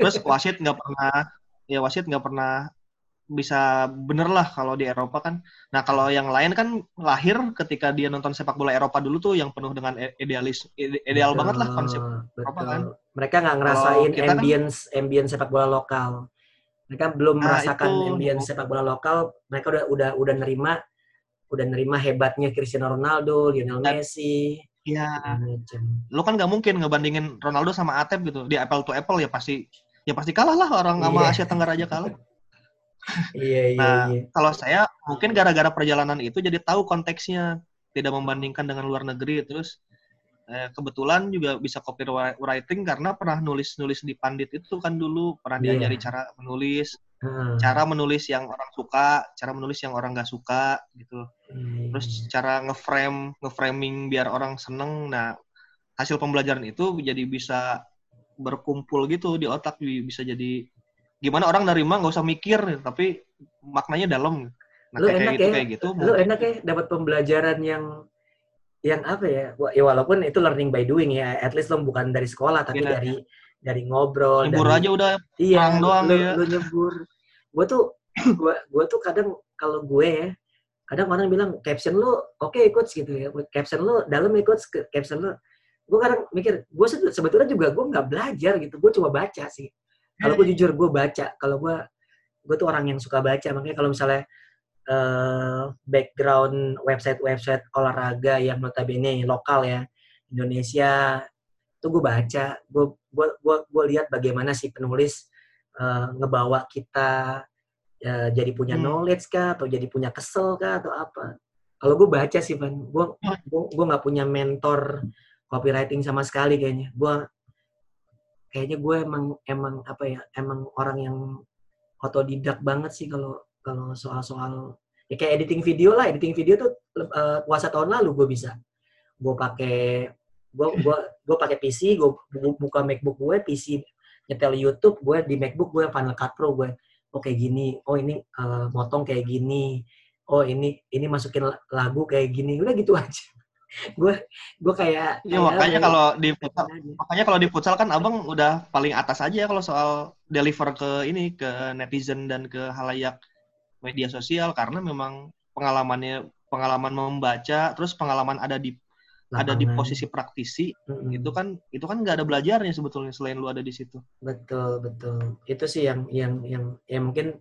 Terus wasit nggak pernah ya wasit nggak pernah bisa bener lah kalau di Eropa kan. Nah kalau yang lain kan lahir ketika dia nonton sepak bola Eropa dulu tuh yang penuh dengan idealis ideal betul, banget lah konsep betul. Eropa kan. Mereka nggak ngerasain kan ambience kan, ambience sepak bola lokal. Mereka belum nah, merasakan itu, ambience sepak bola lokal. Mereka udah udah udah nerima udah nerima hebatnya Cristiano Ronaldo, Lionel Messi. Iya. Lo kan nggak mungkin ngebandingin Ronaldo sama Atep gitu. Di apple to apple ya pasti ya pasti kalah lah orang sama yeah. Asia Tenggara aja kalah. iya, iya, nah, iya. kalau saya mungkin gara-gara perjalanan itu jadi tahu konteksnya, tidak membandingkan dengan luar negeri. Terus eh, kebetulan juga bisa copywriting karena pernah nulis-nulis di Pandit itu kan dulu pernah yeah. diajari cara menulis, hmm. cara menulis yang orang suka, cara menulis yang orang nggak suka gitu. Hmm. Terus cara ngeframe, ngeframing biar orang seneng. Nah, hasil pembelajaran itu jadi bisa berkumpul gitu di otak bisa jadi gimana orang nerima nggak usah mikir tapi maknanya dalam nah, lu kayak enak gitu, ya kayak gitu lu enak ya dapat pembelajaran yang yang apa ya ya walaupun itu learning by doing ya at least lo bukan dari sekolah tapi yeah. dari dari ngobrol nyebur dari, aja udah iya doang lu, ya. lu nyebur. Gue tuh gue gue tuh kadang kalau gue ya kadang orang bilang caption lu oke okay, coach gitu ya. Caption lu dalam ya coach caption lu. Gue kadang mikir gue sebetulnya juga gue nggak belajar gitu gue cuma baca sih. Kalau gue jujur gue baca. Kalau gue gue tuh orang yang suka baca. Makanya kalau misalnya uh, background website-website olahraga yang notabene lokal ya Indonesia itu gue baca. Gue gue gue, gue lihat bagaimana si penulis uh, ngebawa kita uh, jadi punya hmm. knowledge kah atau jadi punya kesel kah atau apa. Kalau gue baca sih Van gue gue nggak punya mentor copywriting sama sekali kayaknya. Gue kayaknya gue emang emang apa ya emang orang yang otodidak banget sih kalau kalau soal-soal ya kayak editing video lah editing video tuh uh, puasa tahun lalu gue bisa. Gue pakai gue gue gue pakai PC gue buka MacBook gue PC nyetel YouTube gue di MacBook gue Final Cut Pro gue. Oh kayak gini. Oh ini uh, motong kayak gini. Oh ini ini masukin lagu kayak gini. Udah gitu aja. Gue gue kayak ya, makanya kalau di futsal makanya kalau di futsal kan abang udah paling atas aja kalau soal deliver ke ini ke netizen dan ke halayak media sosial. Karena memang pengalamannya pengalaman membaca terus pengalaman ada di Lapangan. ada di posisi praktisi mm-hmm. itu kan itu kan nggak ada belajarnya sebetulnya selain lu ada di situ betul betul itu sih yang yang yang ya mungkin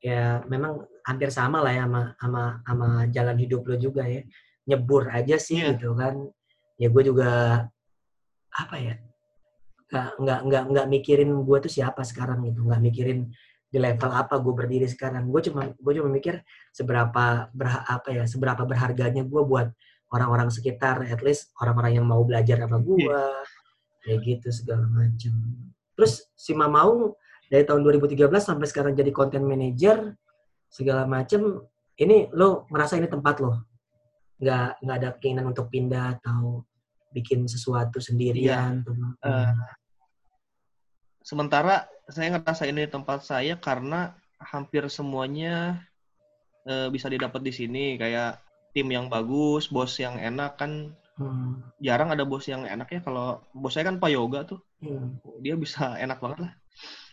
ya memang hampir sama lah ya sama sama sama jalan hidup lo juga ya nyebur aja sih yeah. gitu kan ya gue juga apa ya nggak nggak nggak nggak mikirin gue tuh siapa sekarang gitu nggak mikirin di level apa gue berdiri sekarang gue cuma gue cuma mikir seberapa berha, apa ya seberapa berharganya gue buat orang-orang sekitar at least orang-orang yang mau belajar sama gue yeah. kayak gitu segala macam terus si Mamaung dari tahun 2013 sampai sekarang jadi content manager segala macam ini lo merasa ini tempat lo nggak nggak ada keinginan untuk pindah atau bikin sesuatu sendirian. Iya. Uh, sementara saya ngerasa ini tempat saya karena hampir semuanya uh, bisa didapat di sini kayak tim yang bagus, bos yang enak kan hmm. jarang ada bos yang enak ya kalau bos saya kan Pak Yoga tuh hmm. dia bisa enak banget lah.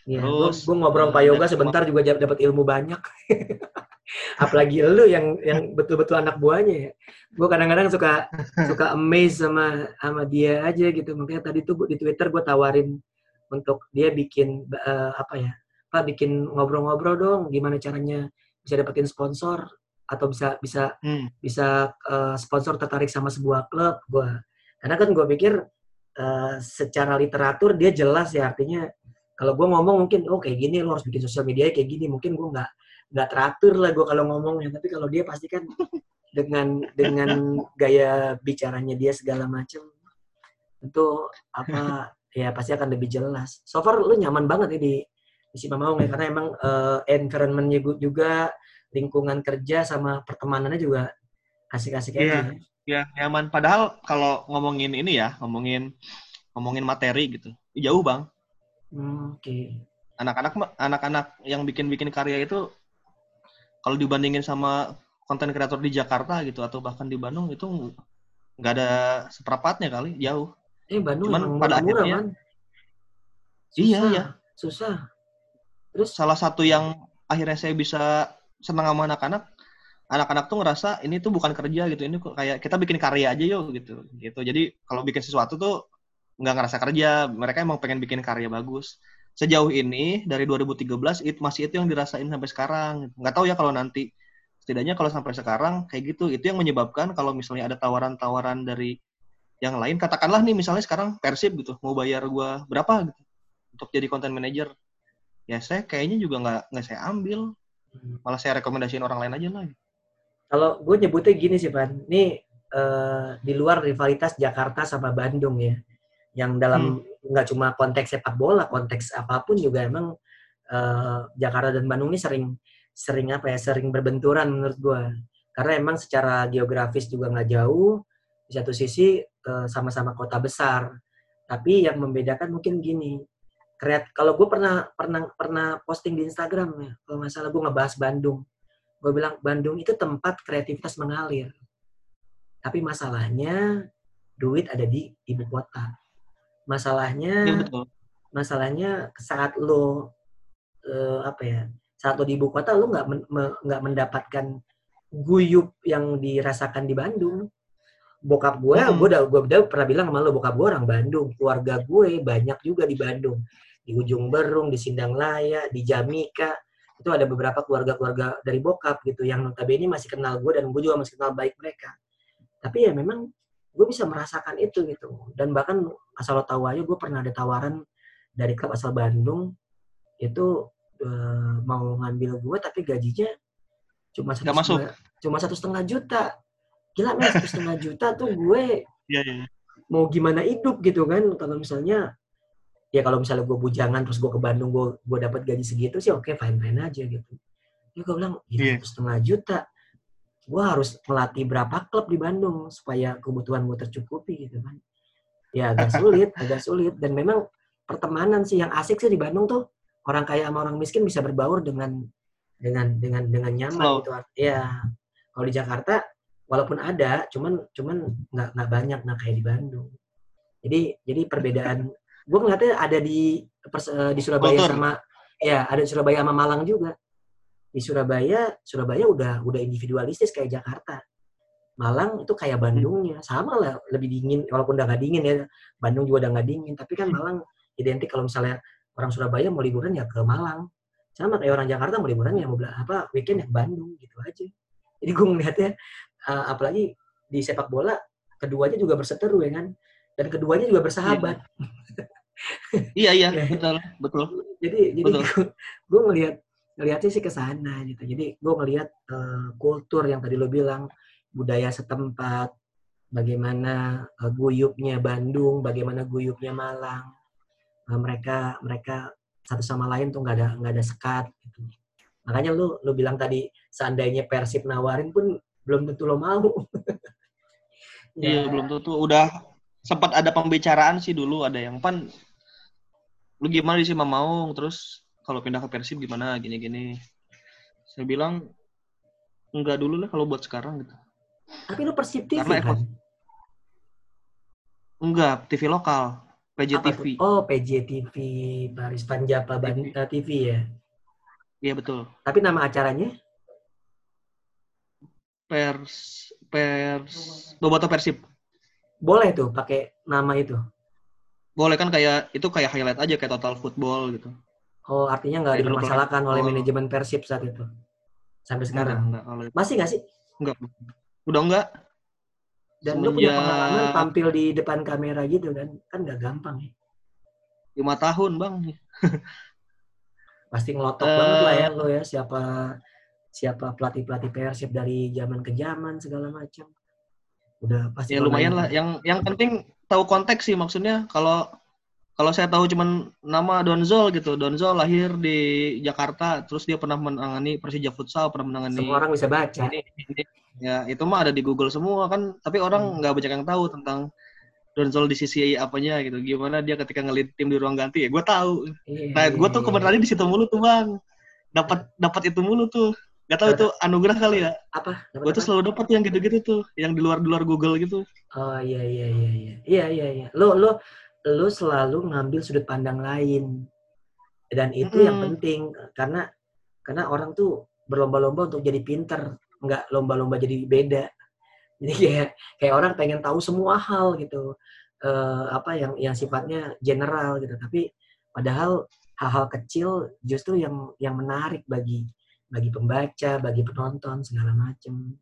Ya, Terus gue ngobrol Pak Yoga sebentar juga dapat ilmu banyak. apalagi lu yang yang betul-betul anak buahnya ya gue kadang-kadang suka suka amazed sama sama dia aja gitu makanya tadi tuh di twitter gue tawarin untuk dia bikin uh, apa ya apa bikin ngobrol-ngobrol dong gimana caranya bisa dapetin sponsor atau bisa bisa hmm. bisa uh, sponsor tertarik sama sebuah klub gue karena kan gue pikir uh, secara literatur dia jelas ya artinya kalau gue ngomong mungkin oh kayak gini lo harus bikin sosial media kayak gini. Mungkin gue nggak nggak teratur lah gue kalau ngomongnya tapi kalau dia pasti kan dengan dengan gaya bicaranya dia segala macam itu apa ya pasti akan lebih jelas. So far lu nyaman banget ya di di si Mamaung ya karena emang uh, environmentnya juga lingkungan kerja sama pertemanannya juga asik-asik aja. Iya, ya, nyaman. Padahal kalau ngomongin ini ya, ngomongin ngomongin materi gitu, jauh bang. Hmm, Oke. Okay. Anak-anak anak-anak yang bikin-bikin karya itu kalau dibandingin sama konten kreator di Jakarta gitu atau bahkan di Bandung itu nggak ada seperempatnya kali jauh. Eh Bandung Cuman pada murah, akhirnya man. iya iya susah terus salah satu yang akhirnya saya bisa senang sama anak-anak anak-anak tuh ngerasa ini tuh bukan kerja gitu ini kayak kita bikin karya aja yuk gitu. Gitu. Jadi kalau bikin sesuatu tuh nggak ngerasa kerja mereka emang pengen bikin karya bagus. Sejauh ini dari 2013 itu masih itu yang dirasain sampai sekarang. Nggak tahu ya kalau nanti. Setidaknya kalau sampai sekarang kayak gitu. Itu yang menyebabkan kalau misalnya ada tawaran-tawaran dari yang lain katakanlah nih misalnya sekarang Persib gitu mau bayar gua berapa gitu untuk jadi content manager. Ya saya kayaknya juga nggak nggak saya ambil. Malah saya rekomendasiin orang lain aja lah kalau gue nyebutnya gini sih Pan, ini uh, di luar rivalitas Jakarta sama Bandung ya, yang dalam hmm. nggak hmm. cuma konteks sepak bola, konteks apa pun juga emang uh, Jakarta dan Bandung ini sering sering apa ya, sering berbenturan menurut gue. Karena emang secara geografis juga nggak jauh, di satu sisi eh, sama-sama kota besar, tapi yang membedakan mungkin gini, kreat kalau gue pernah pernah pernah posting di Instagram ya kalau nggak salah gue ngebahas Bandung gue bilang Bandung itu tempat kreativitas mengalir. Tapi masalahnya duit ada di ibu kota. Masalahnya, ya, betul. masalahnya saat lo uh, apa ya, saat lo di ibu kota lo nggak men, nggak mendapatkan guyup yang dirasakan di Bandung. Bokap gue, hmm. gue udah gue udah pernah bilang sama lo bokap gue orang Bandung, keluarga gue banyak juga di Bandung, di Ujung Berung, di Sindang Laya, di Jamika, itu ada beberapa keluarga-keluarga dari bokap gitu yang notabene masih kenal gue dan gue juga masih kenal baik mereka. Tapi ya memang gue bisa merasakan itu gitu. Dan bahkan asal lo tahu aja gue pernah ada tawaran dari klub asal Bandung. Itu uh, mau ngambil gue tapi gajinya cuma satu setengah, cuma satu setengah juta gila men satu setengah juta tuh gue ya, ya. mau gimana hidup gitu kan. Kalau misalnya ya kalau misalnya gue bujangan terus gue ke Bandung gue gue dapat gaji segitu sih oke okay, fine fine aja gitu. Ya gue bilang ya yeah. setengah juta. Gue harus melatih berapa klub di Bandung supaya kebutuhan gue tercukupi gitu kan. Ya agak sulit agak sulit. Dan memang pertemanan sih yang asik sih di Bandung tuh orang kaya sama orang miskin bisa berbaur dengan dengan dengan dengan nyaman Slow. gitu. Ya kalau di Jakarta walaupun ada cuman cuman nggak nggak banyak nah kayak di Bandung jadi jadi perbedaan gue ngeliatnya ada di uh, di Surabaya Kultur. sama ya ada di Surabaya sama Malang juga di Surabaya Surabaya udah udah individualistis kayak Jakarta Malang itu kayak. Bandungnya sama lah lebih dingin walaupun udah gak dingin ya Bandung juga udah gak dingin tapi kan hmm. Malang identik kalau misalnya orang Surabaya mau liburan ya ke Malang sama kayak orang Jakarta mau liburan ya mau apa weekend ya ke Bandung gitu aja jadi gue ngeliatnya uh, apalagi di sepak bola keduanya juga berseteru ya kan dan keduanya juga bersahabat. iya iya betul betul. Jadi jadi gue ngelihat ngelihatnya sih ke sana gitu. Jadi gue ngelihat uh, kultur yang tadi lo bilang budaya setempat, bagaimana uh, guyupnya Bandung, bagaimana guyupnya Malang. Uh, mereka mereka satu sama lain tuh nggak ada nggak ada sekat gitu. Makanya lu lu bilang tadi seandainya Persib nawarin pun belum tentu lo mau. Iya, ya. belum tentu. Udah sempat ada pembicaraan sih dulu. Ada yang pan lu gimana sih mau terus kalau pindah ke Persib gimana? Gini-gini. Saya bilang enggak dulu lah kalau buat sekarang gitu. Tapi lu Persib TV Karena kan? enggak TV lokal. PJ Apa TV oh PJ TV Paris Panjapa TV. TV ya? Iya betul. Tapi nama acaranya Pers Pers Boboto Persib boleh tuh pakai nama itu. Boleh kan kayak itu kayak highlight aja kayak total football gitu. Oh, artinya nggak dipermasalahkan oleh oh. manajemen Persib saat itu. Sampai sekarang. Enggak, enggak, Masih nggak sih? Enggak. Udah enggak. Dan Semenjak... lu punya pengalaman tampil di depan kamera gitu kan? Kan nggak gampang ya. Lima tahun, Bang. Pasti ngelotok uh... banget lah ya lo ya siapa siapa pelatih-pelatih Persib dari zaman ke zaman segala macam. Udah pasti ya lumayan lah. yang yang penting tahu konteks sih maksudnya. Kalau kalau saya tahu cuman nama Donzol gitu. Donzol lahir di Jakarta terus dia pernah menangani Persija futsal pernah menangani semua orang bisa baca. ini, ini. ya itu mah ada di Google semua kan. Tapi orang hmm. nggak hmm. banyak yang tahu tentang Donzol di sisi apanya gitu. Gimana dia ketika ngelit tim di ruang ganti ya gue tahu. Iya, nah gue tuh iya. kemarin di situ mulu tuh bang. Dapat dapat itu mulu tuh Gak tau itu anugerah kali ya. Apa? Gue tuh selalu dapat yang gitu-gitu tuh, yang di luar di luar Google gitu. Oh iya iya iya iya iya iya iya. Lo lo lu selalu ngambil sudut pandang lain dan itu hmm. yang penting karena karena orang tuh berlomba-lomba untuk jadi pinter nggak lomba-lomba jadi beda jadi kayak kayak orang pengen tahu semua hal gitu uh, apa yang yang sifatnya general gitu tapi padahal hal-hal kecil justru yang yang menarik bagi bagi pembaca bagi penonton segala macem.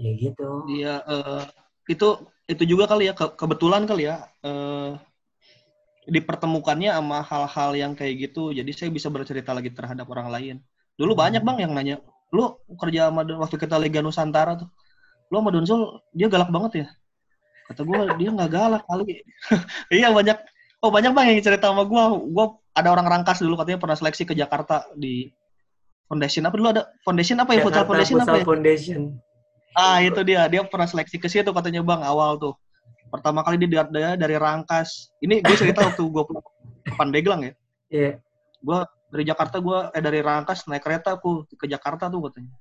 Ya gitu. Iya uh, itu itu juga kali ya ke, kebetulan kali ya uh, dipertemukannya sama hal-hal yang kayak gitu. Jadi saya bisa bercerita lagi terhadap orang lain. Dulu banyak bang yang nanya lu kerja sama waktu kita Liga Nusantara tuh lu sama Donzol dia galak banget ya? Kata gue dia nggak galak kali. Iya banyak. Oh banyak bang yang cerita sama gue gue ada orang rangkas dulu katanya pernah seleksi ke Jakarta di foundation apa? Dulu ada foundation apa ya? Jakarta futsal foundation apa ya? Foundation. Ah itu dia. Dia pernah seleksi ke situ katanya bang awal tuh. Pertama kali dia dari, dari rangkas. Ini gue cerita waktu gue ke Pandeglang ya. Iya. Yeah. gue dari Jakarta gue eh dari rangkas naik kereta aku ke Jakarta tuh katanya.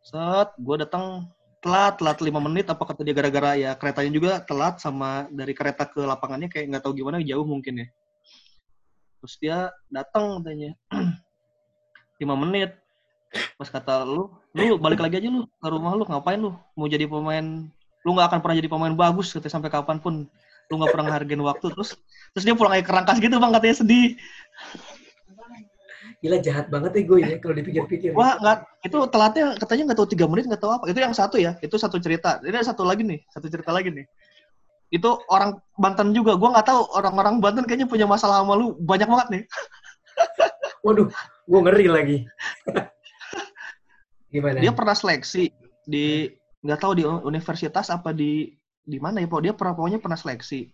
Set gue datang telat telat lima menit apa kata dia gara-gara ya keretanya juga telat sama dari kereta ke lapangannya kayak nggak tahu gimana jauh mungkin ya. Terus dia datang katanya lima menit pas kata lu lu balik lagi aja lu ke rumah lu ngapain lu mau jadi pemain lu nggak akan pernah jadi pemain bagus katanya sampai kapan pun lu nggak pernah ngehargain waktu terus terus dia pulang aja kerangkas gitu bang katanya sedih Gila jahat banget ya gue ya kalau dipikir-pikir. Wah nggak itu telatnya katanya nggak tahu tiga menit nggak tahu apa. Itu yang satu ya. Itu satu cerita. Ini ada satu lagi nih. Satu cerita lagi nih. Itu orang Banten juga. Gue nggak tahu orang-orang Banten kayaknya punya masalah sama lu banyak banget nih. Waduh, gue ngeri lagi. Gimana? Dia pernah seleksi di nggak tahu di universitas apa di di mana ya, Dia pernah pokoknya pernah seleksi.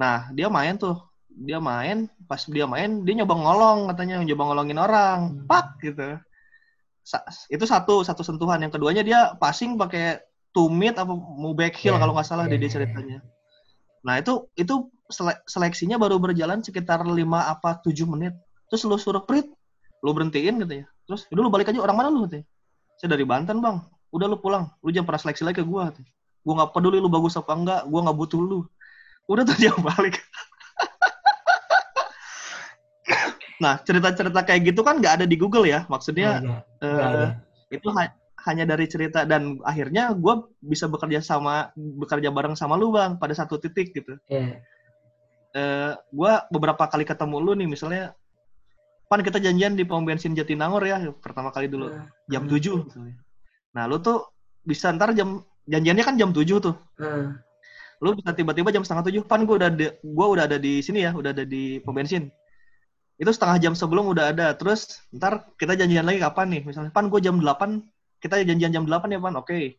Nah, dia main tuh dia main pas dia main dia nyoba ngolong katanya nyoba ngolongin orang hmm. pak gitu Sa itu satu satu sentuhan yang keduanya dia passing pakai tumit apa mau back heel yeah. kalau nggak salah yeah. dia ceritanya nah itu itu sele seleksinya baru berjalan sekitar lima apa tujuh menit terus lu suruh prit lu berhentiin katanya terus dulu balik aja orang mana lu katanya saya dari Banten bang udah lu pulang lu jangan pernah seleksi lagi ke gua katanya. gua nggak peduli lu bagus apa enggak gua nggak butuh lu udah tuh dia balik Nah, cerita-cerita kayak gitu kan nggak ada di Google ya. Maksudnya gak uh, ada. itu ha hanya dari cerita dan akhirnya gue bisa bekerja sama bekerja bareng sama lu bang pada satu titik gitu. Yeah. Iya. Uh, gue beberapa kali ketemu lu nih misalnya, pan kita janjian di pom bensin Jatinangor ya pertama kali dulu uh. jam tujuh. Nah lu tuh bisa ntar jam janjiannya kan jam tujuh tuh. Uh. Lu bisa tiba-tiba jam setengah tujuh, pan gue udah gue udah ada di sini ya, udah ada di pom bensin itu setengah jam sebelum udah ada terus ntar kita janjian lagi kapan nih misalnya pan gue jam 8 kita janjian jam 8 ya pan oke okay.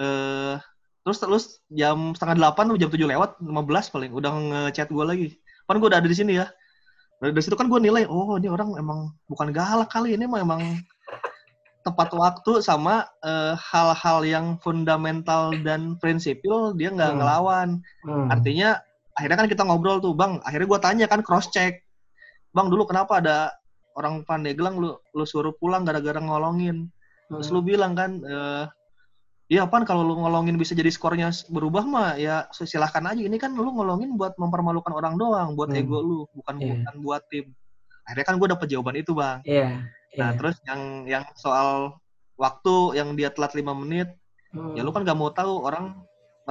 uh, terus terus jam setengah delapan jam tujuh lewat 15 paling udah ngechat gue lagi pan gue udah ada di sini ya dari situ kan gue nilai oh ini orang emang bukan galak kali ini mah emang tepat waktu sama eh, hal-hal uh, yang fundamental dan prinsipil dia nggak hmm. ngelawan hmm. artinya akhirnya kan kita ngobrol tuh bang akhirnya gue tanya kan cross check bang dulu kenapa ada orang Pandeglang lu lu suruh pulang gara-gara ngolongin terus lu hmm. bilang kan eh Iya pan kalau lu ngolongin bisa jadi skornya berubah mah ya silahkan aja. Ini kan lu ngolongin buat mempermalukan orang doang, buat hmm. ego lu, bukan yeah. bukan buat tim. Akhirnya kan gue dapet jawaban itu bang. Iya. Yeah. Nah terus yang yang soal waktu yang dia telat lima menit, hmm. ya lu kan gak mau tahu orang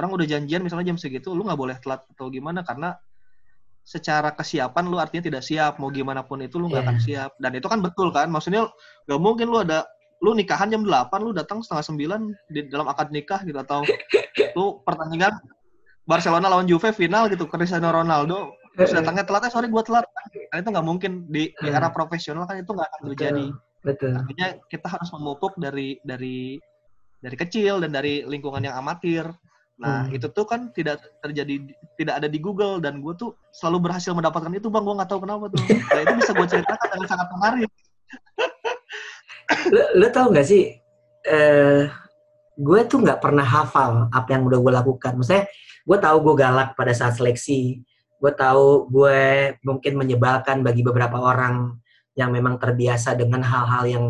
orang udah janjian misalnya jam segitu, lu nggak boleh telat atau gimana karena secara kesiapan lu artinya tidak siap mau gimana pun itu lu nggak yeah. akan siap dan itu kan betul kan maksudnya gak mungkin lu ada lu nikahan jam 8 lu datang setengah sembilan di dalam akad nikah gitu atau lu pertandingan Barcelona lawan Juve final gitu Cristiano Ronaldo terus datangnya telat eh sorry gue telat kan itu nggak mungkin di, di era profesional kan itu nggak akan terjadi betul. artinya kita harus memupuk dari dari dari kecil dan dari lingkungan yang amatir Nah, hmm. itu tuh kan tidak terjadi tidak ada di Google dan gue tuh selalu berhasil mendapatkan itu bang, gue nggak tahu kenapa tuh. Nah, itu bisa gue ceritakan dengan sangat menarik. lo, lo tau gak sih, uh, gue tuh nggak pernah hafal apa yang udah gue lakukan. Maksudnya, gue tahu gue galak pada saat seleksi, gue tahu gue mungkin menyebalkan bagi beberapa orang yang memang terbiasa dengan hal-hal yang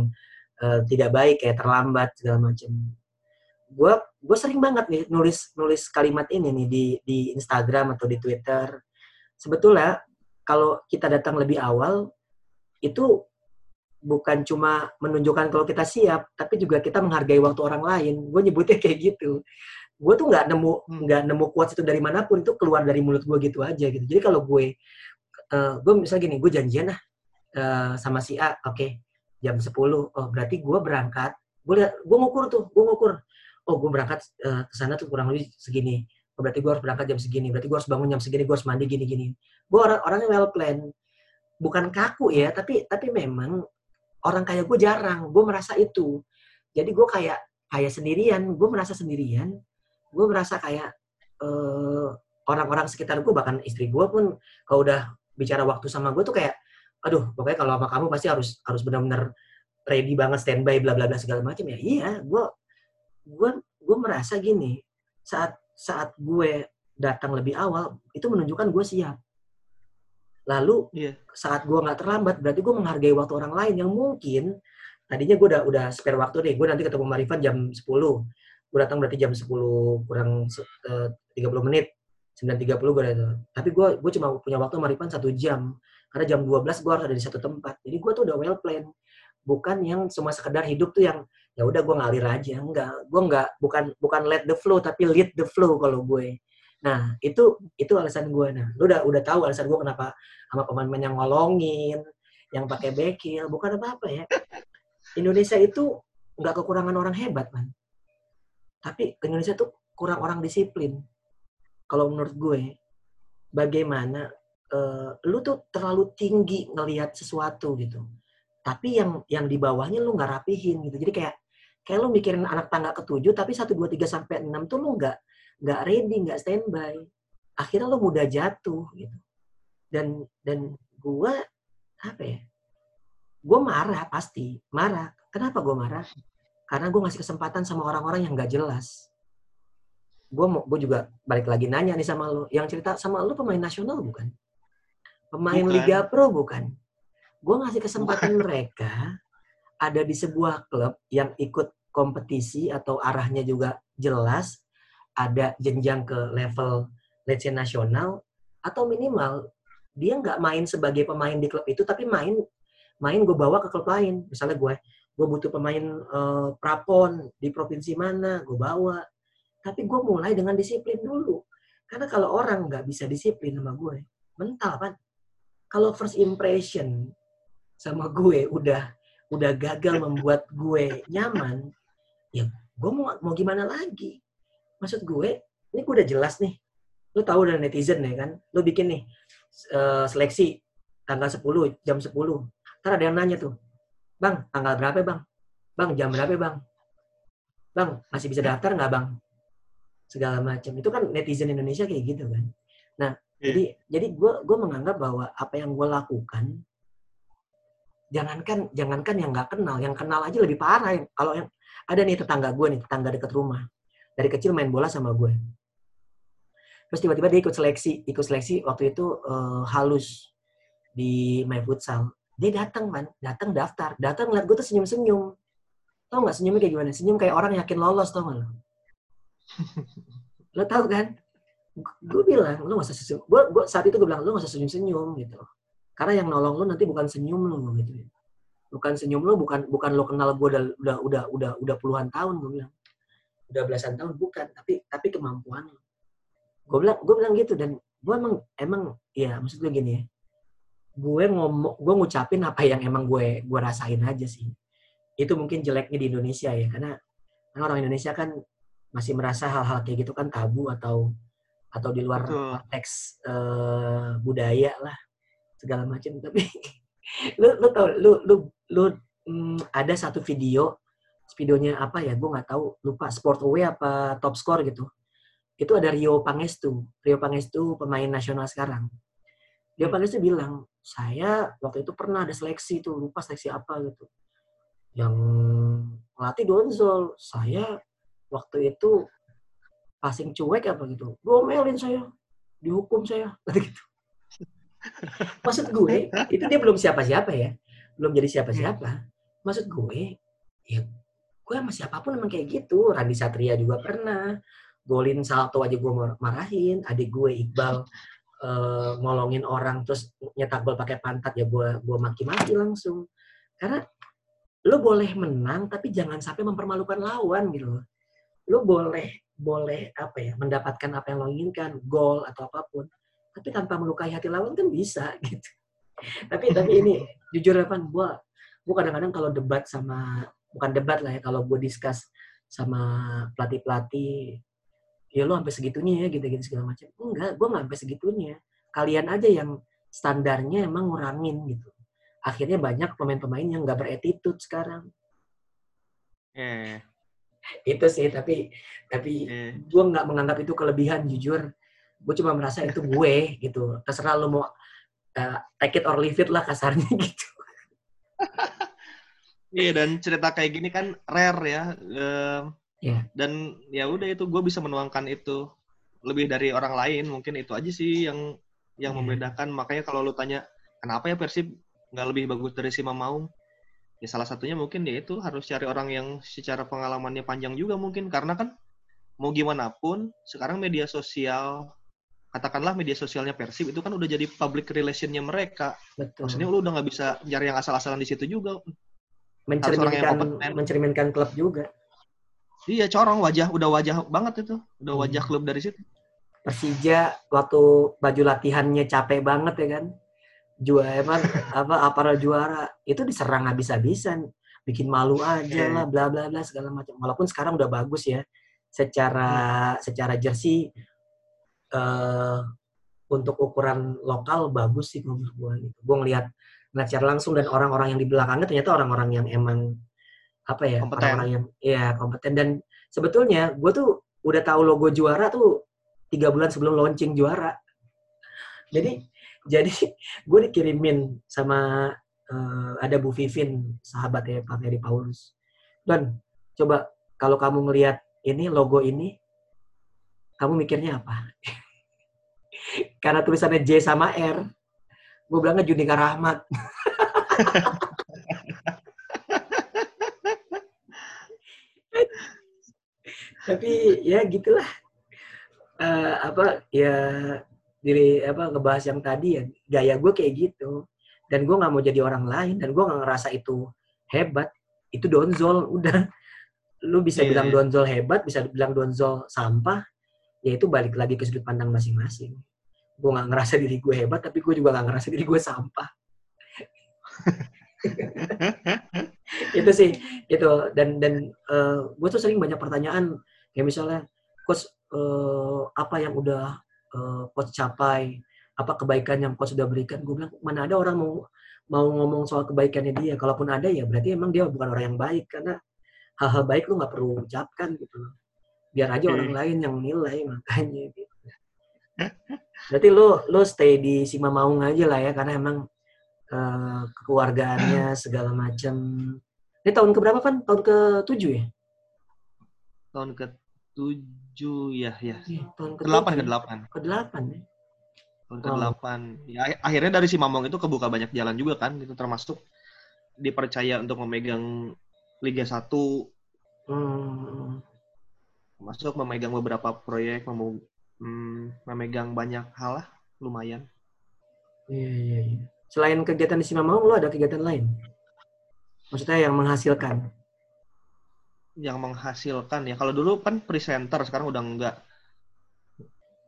uh, tidak baik kayak terlambat segala macam gue gue sering banget nih nulis nulis kalimat ini nih di di Instagram atau di Twitter. Sebetulnya kalau kita datang lebih awal itu bukan cuma menunjukkan kalau kita siap, tapi juga kita menghargai waktu orang lain. Gue nyebutnya kayak gitu. Gue tuh nggak nemu hmm. nggak nemu kuat itu dari mana pun itu keluar dari mulut gue gitu aja gitu. Jadi kalau gue uh, gue misalnya gini, gue janjian lah uh, sama si A, oke okay, jam 10, oh berarti gue berangkat, gue lihat, gue ngukur tuh, gue ngukur, oh gue berangkat uh, ke sana tuh kurang lebih segini, oh, berarti gue harus berangkat jam segini, berarti gue harus bangun jam segini, gue harus mandi gini-gini. Gue orang orangnya well plan, bukan kaku ya, tapi tapi memang orang kayak gue jarang gue merasa itu. Jadi gue kayak kayak sendirian gue merasa sendirian. Gue merasa kayak uh, orang-orang sekitar gue bahkan istri gue pun kalau udah bicara waktu sama gue tuh kayak aduh pokoknya kalau sama kamu pasti harus harus benar-benar ready banget standby bla bla bla segala macam ya iya gue gue gue merasa gini. Saat saat gue datang lebih awal itu menunjukkan gue siap Lalu yeah. saat gue nggak terlambat, berarti gue menghargai waktu orang lain yang mungkin tadinya gue udah udah spare waktu nih. Gue nanti ketemu Marifan jam 10. Gue datang berarti jam 10 kurang uh, 30 menit. 9.30 gue datang. Tapi gue gue cuma punya waktu Marifan satu jam. Karena jam 12 gue harus ada di satu tempat. Jadi gue tuh udah well plan. Bukan yang semua sekedar hidup tuh yang ya udah gue ngalir aja. Enggak. Gue enggak bukan bukan let the flow tapi lead the flow kalau gue. Nah, itu itu alasan gue. Nah, lu udah udah tahu alasan gue kenapa sama pemain-pemain yang ngolongin, yang pakai bekil, bukan apa-apa ya. Indonesia itu nggak kekurangan orang hebat, man. Tapi Indonesia tuh kurang orang disiplin. Kalau menurut gue, bagaimana uh, lu tuh terlalu tinggi ngelihat sesuatu gitu. Tapi yang yang di bawahnya lu nggak rapihin gitu. Jadi kayak kayak lu mikirin anak tangga ketujuh tapi satu dua tiga sampai enam tuh lu nggak nggak ready, nggak standby. Akhirnya lo mudah jatuh gitu. Dan dan gue apa ya? Gue marah pasti, marah. Kenapa gue marah? Karena gue ngasih kesempatan sama orang-orang yang nggak jelas. Gue mau, gue juga balik lagi nanya nih sama lo. Yang cerita sama lo pemain nasional bukan? Pemain bukan. Liga Pro bukan? Gue ngasih kesempatan bukan. mereka ada di sebuah klub yang ikut kompetisi atau arahnya juga jelas ada jenjang ke level let's say nasional atau minimal dia nggak main sebagai pemain di klub itu tapi main main gue bawa ke klub lain. Misalnya gue gue butuh pemain uh, prapon di provinsi mana gue bawa. Tapi gue mulai dengan disiplin dulu. Karena kalau orang nggak bisa disiplin sama gue mental kan kalau first impression sama gue udah udah gagal membuat gue nyaman ya gue mau mau gimana lagi maksud gue ini gue udah jelas nih. Lu tahu dari netizen ya kan? Lu bikin nih uh, seleksi tanggal 10 jam 10 ntar ada yang nanya tuh bang tanggal berapa bang? Bang jam berapa bang? Bang masih bisa daftar nggak bang? Segala macam. Itu kan netizen Indonesia kayak gitu kan. Nah yeah. jadi jadi gue gue menganggap bahwa apa yang gue lakukan jangankan jangankan yang nggak kenal yang kenal aja lebih parah. Kalau yang ada nih tetangga gue nih tetangga dekat rumah dari kecil main bola sama gue. Terus tiba-tiba dia ikut seleksi, ikut seleksi waktu itu uh, halus di main futsal. Dia datang man, datang daftar, datang ngeliat gue tuh senyum-senyum. Tau nggak senyumnya kayak gimana? Senyum kayak orang yakin lolos tau gak lo? lo tau kan? Gue bilang, lo gak usah senyum. Gue, gue saat itu gue bilang, lo gak usah senyum-senyum gitu. Karena yang nolong lo nanti bukan senyum lo gitu. Bukan senyum lo, bukan bukan lo kenal gue udah udah udah udah udah puluhan tahun gue bilang udah belasan tahun bukan. Tapi tapi kemampuan gue bilang gue bilang gitu dan gue emang emang ya maksud gue gini ya. Gue ngomong gue ngucapin apa yang emang gue gue rasain aja sih. Itu mungkin jeleknya di Indonesia ya karena, orang Indonesia kan masih merasa hal-hal kayak gitu kan tabu atau atau di luar konteks uh, budaya lah segala macam. Tapi lu lu tau lu lu lu hmm, ada satu video videonya apa ya gue nggak tahu lupa sport away apa top score gitu. Itu ada Rio Pangestu Rio Pangestu pemain nasional sekarang. Rio Pangestu bilang saya waktu itu pernah ada seleksi tuh lupa seleksi apa gitu. Yang melatih Donzol saya waktu itu passing cuek apa gitu. Melin saya dihukum saya gitu. Maksud gue itu dia belum siapa-siapa ya belum jadi siapa-siapa. Maksud gue ya gue sama siapa pun emang kayak gitu. Randy Satria juga pernah. Golin salto aja gue marahin. Adik gue Iqbal uh, ngolongin orang terus nyetak gol pakai pantat ya gue gue maki-maki langsung. Karena lo boleh menang tapi jangan sampai mempermalukan lawan gitu lo boleh boleh apa ya mendapatkan apa yang lo inginkan gol atau apa pun. Tapi tanpa melukai hati lawan kan bisa gitu. Tapi tapi ini jujur apa gue gue kadang-kadang kalau debat sama bukan debat lah ya kalau gue discuss sama pelatih pelatih ya lo sampai segitunya ya gitu-gitu segala macam. Enggak gue nggak sampai segitunya. Kalian aja yang standarnya emang ngurangin gitu. Akhirnya banyak pemain-pemain yang nggak beretitude sekarang. Eh. itu sih tapi tapi eh. gue nggak menganggap itu kelebihan jujur. Gue cuma merasa itu gue gitu. Terserah lo mau uh, take it or leave it lah kasarnya gitu iya dan cerita kayak gini kan rare ya uh, yeah. dan ya udah itu gue bisa menuangkan itu lebih dari orang lain mungkin itu aja sih yang yang yeah. membedakan makanya kalau lu tanya kenapa ya Persib nggak lebih bagus dari si Maung ya salah satunya mungkin ya itu harus cari orang yang secara pengalamannya panjang juga mungkin karena kan mau gimana pun sekarang media sosial katakanlah media sosialnya Persib itu kan udah jadi public relationnya mereka Betul. maksudnya lu udah nggak bisa cari yang asal-asalan di situ juga mencerminkan mencerminkan klub juga Iya, corong wajah udah wajah banget itu. Udah hmm. wajah klub dari situ. Persija waktu baju latihannya capek banget ya kan. Juara emang apa aparel juara itu diserang habis-habisan. Bikin malu aja lah bla bla bla segala macam. Walaupun sekarang udah bagus ya secara secara jersey uh, untuk ukuran lokal bagus sih menurut gue gitu. Gue ngelihat ngeliat langsung dan orang-orang yang di belakangnya ternyata orang-orang yang emang apa ya kompeten. orang-orang yang ya kompeten. Dan sebetulnya gue tuh udah tahu logo juara tuh tiga bulan sebelum launching juara. Jadi jadi gue dikirimin sama uh, ada Bu Vivin sahabat ya Pak Mary Paulus. Dan coba kalau kamu ngelihat ini logo ini kamu mikirnya apa? Karena tulisannya J sama R gue bilangnya Junika Rahmat. Tapi ya gitulah. Uh, apa ya diri apa ngebahas yang tadi ya gaya gue kayak gitu. Dan gue nggak mau jadi orang lain dan gue nggak ngerasa itu hebat. Itu donzol udah. Lu bisa yeah. bilang iya. donzol hebat bisa bilang donzol sampah ya itu balik lagi ke sudut pandang masing-masing gue nggak ngerasa diri gue hebat tapi gue juga nggak ngerasa diri gue sampah. Itu sih itu dan dan uh, gue tuh sering banyak pertanyaan kayak misalnya coach uh, apa yang udah uh, coach capai? Apa kebaikan yang coach sudah berikan? Gue bilang mana ada orang mau mau ngomong soal kebaikannya dia. Kalaupun ada ya berarti emang dia bukan orang yang baik karena hal-hal baik lu nggak perlu ucapkan gitu biar aja orang hmm. lain yang nilai makanya gitu berarti lu lu stay di Sima Maung aja lah ya karena emang uh, keluargaannya segala macam ini tahun ke berapa kan tahun ke tujuh ya tahun ke tujuh ya ya. Iya, tahun ke delapan ke delapan. Ke delapan ya. Tahun ke delapan. Ya akhirnya dari si Mamong itu kebuka banyak jalan juga kan. Itu termasuk dipercaya untuk memegang Liga 1. Hmm. Masuk memegang beberapa proyek, mem hmm, memegang banyak hal lah, lumayan. Iya, iya, iya. Selain kegiatan di Simamong, lo ada kegiatan lain? Maksudnya yang menghasilkan? yang menghasilkan ya. Kalau dulu kan presenter, sekarang udah enggak.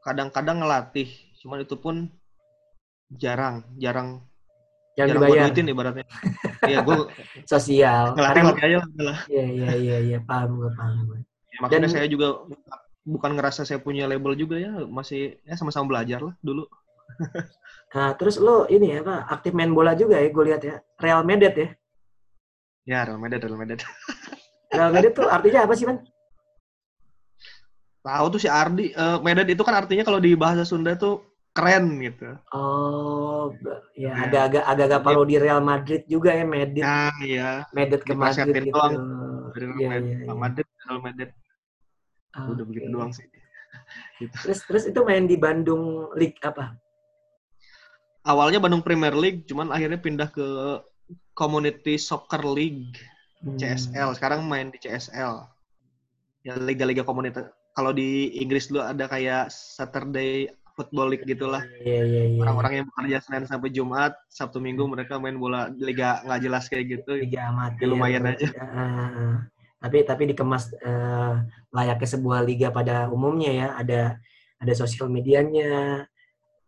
Kadang-kadang ngelatih, cuman itu pun jarang, jarang yang jarang dibayar. duitin ibaratnya. Iya, gue sosial. Ngelatih Karena, aja lah. Iya, iya, iya, iya, paham gue, paham gue. Ya, makanya Dan, saya juga bukan ngerasa saya punya label juga ya, masih ya sama-sama belajar lah dulu. nah, terus lo ini ya, apa, aktif main bola juga ya, gue lihat ya. Real Madrid ya? Ya, Real Madrid, Real Madrid. Real Madrid tuh artinya apa sih, Man? Tahu tuh si Ardi. Uh, Medan itu kan artinya kalau di bahasa Sunda tuh keren gitu. Oh, ya ada agak agak-agak parodi Real Madrid juga ya Madrid. Nah, iya. Madrid ke Madrid gitu. Doang. Real ya, Madrid, ya, ya. Madrid, Real Madrid. Oh, Udah okay. begitu doang sih. gitu. Terus terus itu main di Bandung League apa? Awalnya Bandung Premier League, cuman akhirnya pindah ke Community Soccer League. CSL. Hmm. Sekarang main di CSL. Ya liga-liga komunitas. Kalau di Inggris dulu ada kayak Saturday football league gitulah. Iya, iya, iya. Orang-orang yang bekerja Senin sampai Jumat, Sabtu Minggu mereka main bola liga nggak jelas kayak gitu. Liga amatir. Ya, lumayan aja. Tapi tapi dikemas uh, layaknya sebuah liga pada umumnya ya. Ada ada sosial medianya,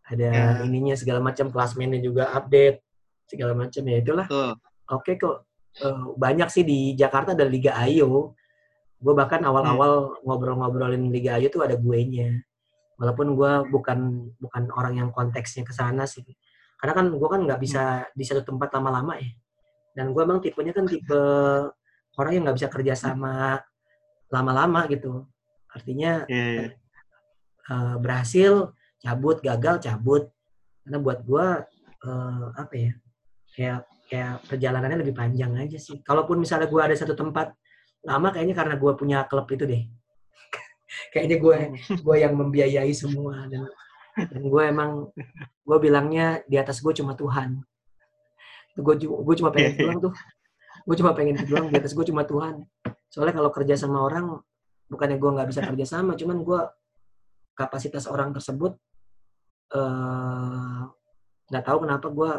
ada yeah. ininya segala macam klasmennya juga update segala macam ya itulah. Uh. Oke kok uh, banyak sih di Jakarta ada Liga Ayo. Gue bahkan awal-awal hmm. ngobrol-ngobrolin Liga Ayo tuh ada gue nya. Walaupun gue bukan bukan orang yang konteksnya ke sana sih. Karena kan gue kan nggak bisa hmm. di satu tempat lama-lama ya. Dan gue emang tipenya kan tipe orang yang nggak bisa kerja sama lama-lama gitu. Artinya yeah, yeah. Uh, berhasil cabut, gagal cabut. Karena buat gue uh, apa ya? Kayak kayak perjalanannya lebih panjang aja sih. Kalaupun misalnya gue ada satu tempat lama, kayaknya karena gue punya klub itu deh. kayaknya gue gue yang membiayai semua dan dan gue emang gue bilangnya di atas gue cuma Tuhan. Gue gue cuma pengen pulang tuh. Gue cuma pengen pulang di atas gue cuma Tuhan. Soalnya kalau kerja sama orang bukannya gue nggak bisa kerja sama, cuman gue kapasitas orang tersebut eh, nggak uh, tahu kenapa gue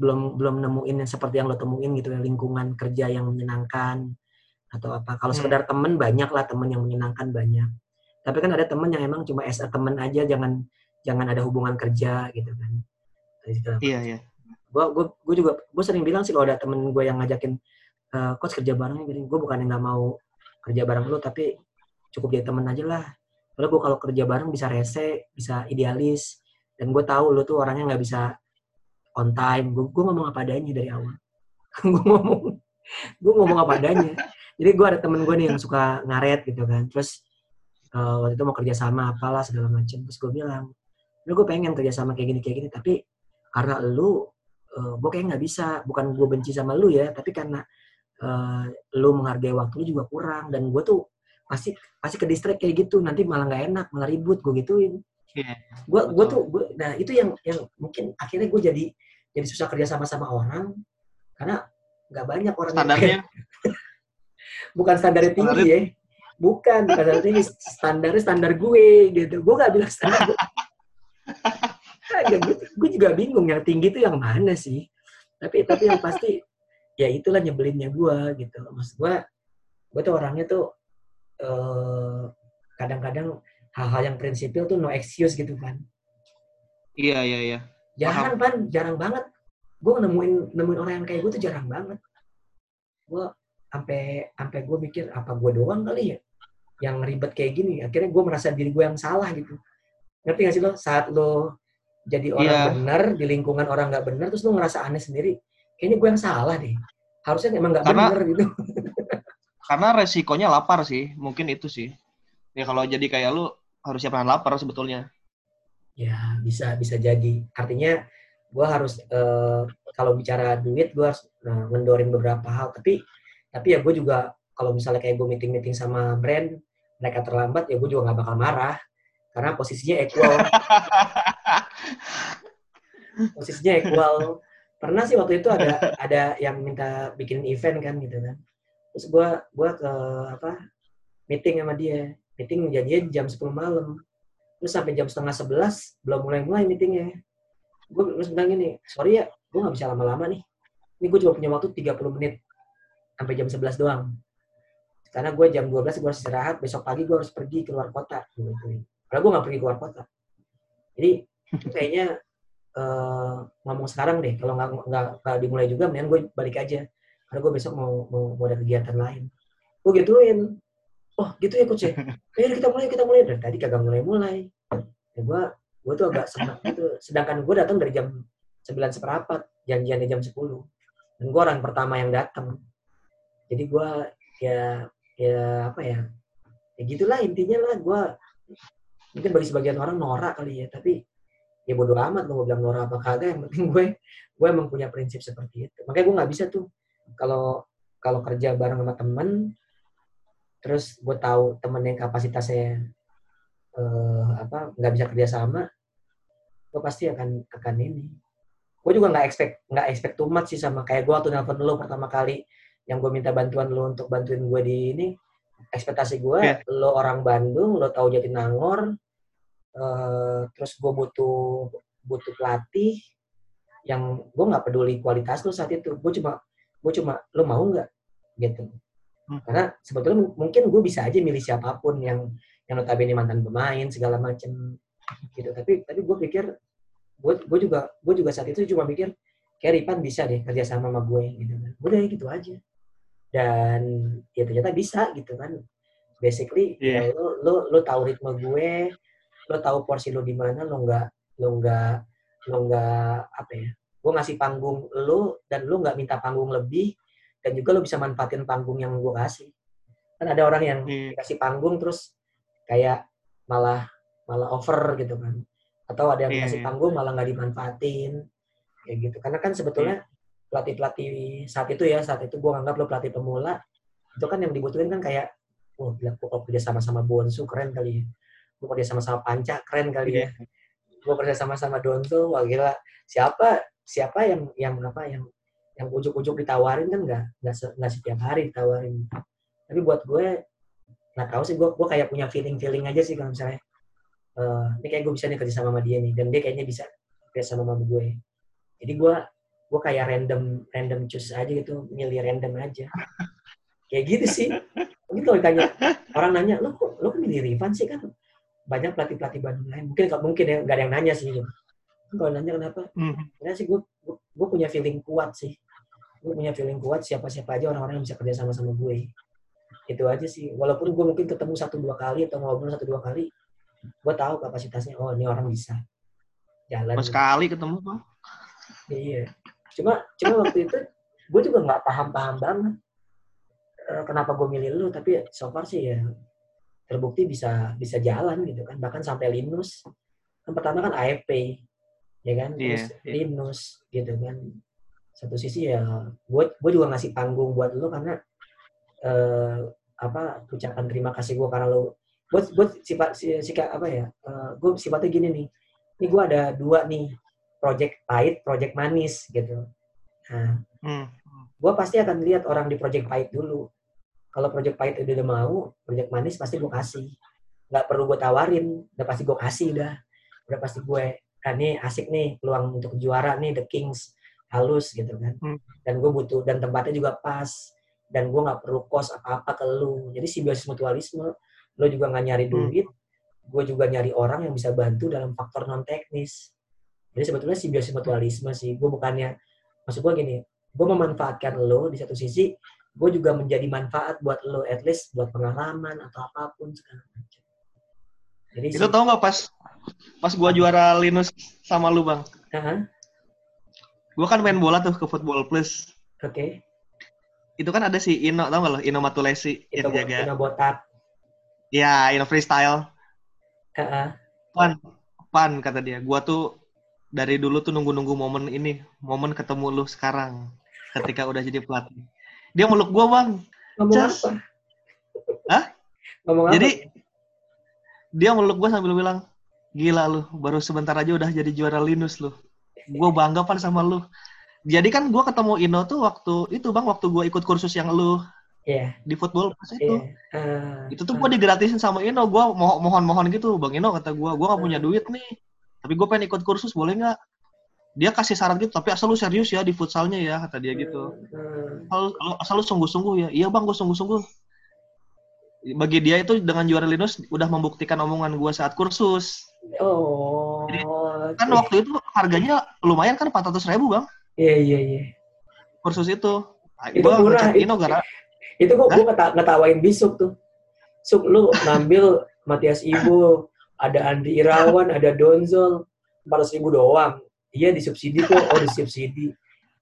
belum belum nemuin yang seperti yang lo temuin gitu ya lingkungan kerja yang menyenangkan atau apa. Kalau hmm. sekedar temen banyak lah temen yang menyenangkan banyak. Tapi kan ada temen yang emang cuma as a temen aja jangan jangan ada hubungan kerja gitu kan. Iya iya gue gue gue juga gue sering bilang sih kalau ada temen gue yang ngajakin uh, coach kerja bareng gitu gue bukan nggak mau kerja bareng lo tapi cukup jadi temen aja lah. Soalnya gue kalau kerja bareng bisa rese bisa idealis dan gue tahu lo tuh orangnya nggak bisa on time. Gue gue ngomong apa adanya dari awal. Gue ngomong gue ngomong apa adanya. Jadi gue ada temen gue nih yang suka ngaret gitu kan. Terus uh, waktu itu mau kerja sama apalah segala macam. Terus gue bilang lu gue pengen kerja sama kayak gini kayak gini tapi karena lu uh, gue kayak nggak bisa. Bukan gue benci sama lu ya tapi karena uh, lu menghargai waktu lu juga kurang. Dan gue tuh pasti pasti ke distrik kayak gitu. Nanti malah nggak enak malah ribut gue gituin. Yeah, gue gue tuh gua, nah itu yang yang mungkin akhirnya gue jadi jadi susah kerja sama sama orang. Karena nggak banyak orang standarnya? yang bukan standar tinggi ya. Bukan standar tinggi. Standarnya standar gue gitu. Gue nggak bilang standar gue gue, gue juga bingung yang tinggi itu yang mana sih tapi tapi yang pasti ya itulah nyebelinnya gue gitu maksud gue gue tuh orangnya tuh eh, kadang-kadang hal-hal yang prinsipil tuh no excuse gitu kan iya iya iya Jarang pan, jarang banget. Gue nemuin nemuin orang yang kayak gue tuh jarang banget. Gue sampai sampai gue mikir apa gue doang kali ya yang ribet kayak gini. Akhirnya gue merasa diri gue yang salah gitu. Ngerti gak sih lo? Saat lo jadi orang yeah. benar di lingkungan orang nggak benar, terus lo ngerasa aneh sendiri. Kayaknya gue yang salah deh. Harusnya emang nggak benar gitu. karena resikonya lapar sih, mungkin itu sih. Ya kalau jadi kayak lu harus siap lapar sebetulnya. Ya bisa bisa jadi. Artinya gue harus uh, kalau bicara duit gue harus uh, ngendorin beberapa hal. Tapi tapi ya gue juga kalau misalnya kayak gue meeting meeting sama brand mereka terlambat ya gue juga nggak bakal marah karena posisinya equal. posisinya equal. Pernah sih waktu itu ada ada yang minta bikin event kan gitu kan. Terus gue gue ke apa meeting sama dia. Meeting jadinya jam 10 malam terus sampai jam setengah sebelas belum mulai-mulai meetingnya gue terus bilang gini sorry ya gue nggak bisa lama-lama nih ini gue cuma punya waktu 30 menit sampai jam 11 doang karena gue jam 12 gue harus istirahat besok pagi gue harus pergi keluar kota karena gue nggak pergi keluar kota jadi kayaknya uh, ngomong sekarang deh kalau nggak nggak dimulai juga mendingan gue balik aja. Karena gue besok mau mau, mau ada kegiatan lain. Gue gituin. Oh gitu ya coach ya? Ayo kita mulai kita mulai. Dari tadi kagak mulai mulai ya gue gue tuh agak senang gitu. Sedangkan gue datang dari jam sembilan seperempat janjiannya jam sepuluh. Dan gue orang pertama yang datang. Jadi gue ya ya apa ya? Ya gitulah intinya lah. Gue mungkin bagi sebagian orang norak kali ya tapi ya bodo amat lo mau bilang norak apa kagak yang penting gue gue emang punya prinsip seperti itu makanya gue nggak bisa tuh kalau kalau kerja bareng sama temen terus gue tahu temen yang kapasitasnya uh, apa nggak bisa kerja sama gue pasti akan akan ini gue juga nggak expect nggak expect too much sih sama kayak gue waktu nelfon lo pertama kali yang gue minta bantuan lo untuk bantuin gue di ini ekspektasi gue yeah. lo orang Bandung lo tahu Jatinangor uh, terus gue butuh butuh pelatih yang gue nggak peduli kualitas lu saat itu. Gue cuma gue cuma lu mau nggak? Gitu. Hmm. karena sebetulnya mungkin gue bisa aja milih siapa pun yang yang notabene mantan pemain segala macam gitu. Tapi tapi gue pikir gue gue juga gue juga saat itu cuma mikir kayak Ripan bisa deh kerja sama sama gue gitu kan. Udah gitu aja. Dan ya ternyata bisa gitu kan. Basically yeah. ya, lo lo lo tahu ritme gue lo tahu porsi lo di mana lo nggak lo nggak lo nggak apa ya gue ngasih panggung lo dan lo nggak minta panggung lebih dan juga lo bisa manfaatin panggung yang gue kasih kan ada orang yang yeah. dikasih panggung terus kayak malah malah over gitu kan atau ada yang yeah. dikasih iya. panggung malah nggak dimanfaatin kayak gitu karena kan sebetulnya yeah. pelatih pelatih saat itu ya saat itu gue anggap lo pelatih pemula itu kan yang dibutuhin kan kayak wah oh, kalau kerja sama sama Bonsu keren kali ya gue kerja sama sama Panca keren kali ya. Iya. gue kerja sama sama Donzo wah gila. Siapa siapa yang yang apa yang yang ujuk-ujuk ditawarin kan nggak nggak setiap hari ditawarin. Tapi buat gue nggak tahu sih gue gue kayak punya feeling feeling aja sih kalau misalnya uh, ini kayak gue bisa nih kerja sama sama dia nih dan dia kayaknya bisa kerja sama sama gue. Jadi gue gue kayak random random choose aja gitu milih random aja. Kayak gitu sih. Mungkin kalau ditanya orang nanya lo kok lo milih Rifan sih? Kan banyak pelatih pelatih Bandung lain. Mungkin nggak mungkin ya nggak ada yang nanya sih gitu. kalau nanya kenapa? Mm. Karena sih gue, gue gue punya feeling kuat sih. Gue punya feeling kuat siapa siapa aja orang-orang yang bisa kerja sama sama gue. Itu aja sih. Walaupun gue mungkin ketemu satu dua kali atau ngobrol satu dua kali gue tahu kapasitasnya oh ini orang bisa jalan. Pas sekali ketemu pak iya. Cuma cuma waktu itu gue juga nggak paham paham banget uh, kenapa gue milih lu tapi so far sih ya terbukti bisa bisa jalan gitu kan. Bahkan sampai Linus kan pertama kan AFP ya kan? Yeah, terus yeah. Linus gitu kan. Satu sisi ya gue gue juga ngasih panggung buat lu karena uh, apa ucapan terima kasih gue karena lo buat buat sifat sikap apa ya uh, eh, gue sifatnya gini nih. Ini gue ada dua nih project pahit project manis gitu. Nah hmm. gue pasti akan lihat orang di project pahit dulu kalau project pahit udah mau project manis pasti gue kasih. Nggak perlu gue tawarin udah pasti gue kasih udah. Udah pasti gue kan nih asik nih peluang untuk juara nih the kings. Halus gitu kan. Hmm. dan gue butuh dan tempatnya juga pas. Dan gue nggak perlu kos apa-apa ke lu. Jadi simbiosis mutualisme lo juga nggak nyari hmm. duit hmm. gue juga nyari orang yang bisa bantu dalam faktor non teknis. Jadi sebetulnya simbiosis mutualisme sih. Gue bukannya maksud gue gini gue memanfaatkan lo di satu sisi gue juga menjadi manfaat buat lo at least buat pengalaman atau apa pun segala macam jadi itu tau nggak pas pas gue juara Linus sama lu bang uh-huh. gue kan main bola tuh ke Football Plus oke okay. itu kan ada si Ino tau gak lo Ino Matulesi yang jaga Ino botak Ya, in freestyle. Uh-uh. Pan, pan kata dia. Gua tuh dari dulu tuh nunggu-nunggu momen ini, momen ketemu lu sekarang ketika udah jadi pelatih. Dia meluk gua, Bang. Ngomong Just. apa? Hah? Ngomong Jadi apa? dia meluk gua sambil bilang, "Gila lu, baru sebentar aja udah jadi juara Linus lu." Gua bangga pan sama lu. Jadi kan gua ketemu Ino tuh waktu itu, Bang, waktu gua ikut kursus yang lu yeah. di football pas itu. Yeah. Uh, itu tuh uh. gue digratisin sama Ino. Gue mo mohon-mohon gitu, Bang Ino kata gue, gue gak punya duit nih. Tapi gue pengen ikut kursus, boleh nggak? Dia kasih syarat gitu, tapi asal lu serius ya di futsalnya ya, kata dia gitu. Asal, asal lu sungguh-sungguh ya. Iya bang, gue sungguh-sungguh. Bagi dia itu dengan juara Linus udah membuktikan omongan gue saat kursus. Oh. Jadi, kan waktu itu harganya lumayan kan 400 ribu bang. Iya yeah, iya yeah, iya. Yeah. Kursus itu. Itu gua murah. Ino gara itu kok gue ngeta ngetawain bisuk tuh. Suk, lu ngambil Matias Ibu, ada Andi Irawan, ada Donzol, 400 ribu doang. Iya disubsidi kok, oh disubsidi.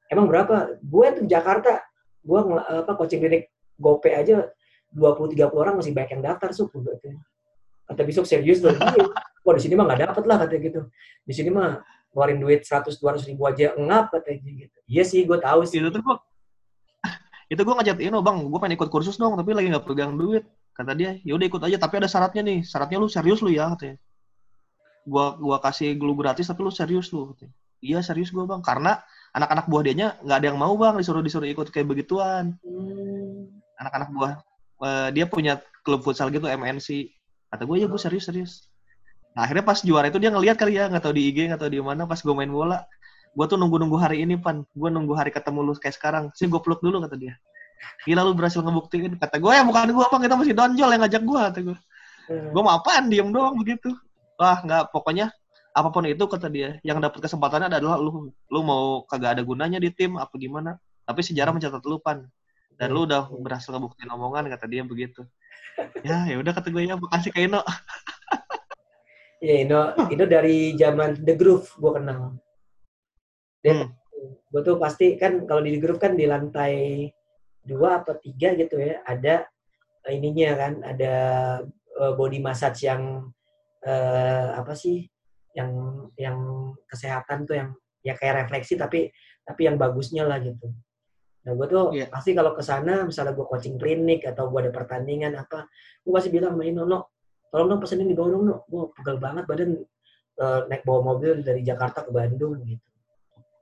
Emang berapa? Gue tuh Jakarta, gue apa coaching klinik GoPay aja 20-30 orang masih banyak yang daftar, Suk. Kata besok serius loh. Iya. Wah di sini mah nggak dapet lah katanya gitu. Di sini mah ngeluarin duit 100-200 ribu aja ngap katanya gitu. Iya sih, gue tahu sih. Itu tuh itu gue ngajak Ino bang gue pengen ikut kursus dong tapi lagi nggak pegang duit kata dia ya udah ikut aja tapi ada syaratnya nih syaratnya lu serius lu ya katanya gue gua kasih glue gratis tapi lu serius lu katanya iya serius gue bang karena anak-anak buah dianya nggak ada yang mau bang disuruh disuruh ikut kayak begituan hmm. anak-anak buah uh, dia punya klub futsal gitu MNC kata gue ya gue serius serius Nah, akhirnya pas juara itu dia ngeliat kali ya, nggak tahu di IG, nggak tahu di mana, pas gue main bola, gue tuh nunggu-nunggu hari ini, Pan. Gue nunggu hari ketemu lu kayak sekarang. Sih gue peluk dulu, kata dia. Gila lu berhasil ngebuktiin. Kata gue, ya bukan gue, apa kita masih donjol yang ngajak gue, kata gue. Hmm. Gue mau apaan, diem doang begitu. Wah, nggak, pokoknya apa pun itu, kata dia. Yang dapat kesempatannya adalah lu. Lu mau kagak ada gunanya di tim, apa gimana. Tapi sejarah mencatat lu, Pan. Dan lu udah berhasil ngebuktiin omongan, kata dia begitu. Ya, ya udah kata gue ya, makasih Kak Ino. Iya, Indo, Indo dari zaman The Groove gue kenal. Dan hmm. gue tuh pasti kan kalau di The Groove kan di lantai dua atau tiga gitu ya, ada ininya kan, ada uh, body massage yang uh, apa sih, yang yang kesehatan tuh yang ya kayak refleksi tapi tapi yang bagusnya lah gitu. Nah gue tuh yeah. pasti kalau ke sana, misalnya gue coaching klinik atau gue ada pertandingan apa, gue pasti bilang sama Ino, no, tolong dong pesenin di bawah dong, no. gue pegal banget badan uh, naik bawa mobil dari Jakarta ke Bandung gitu.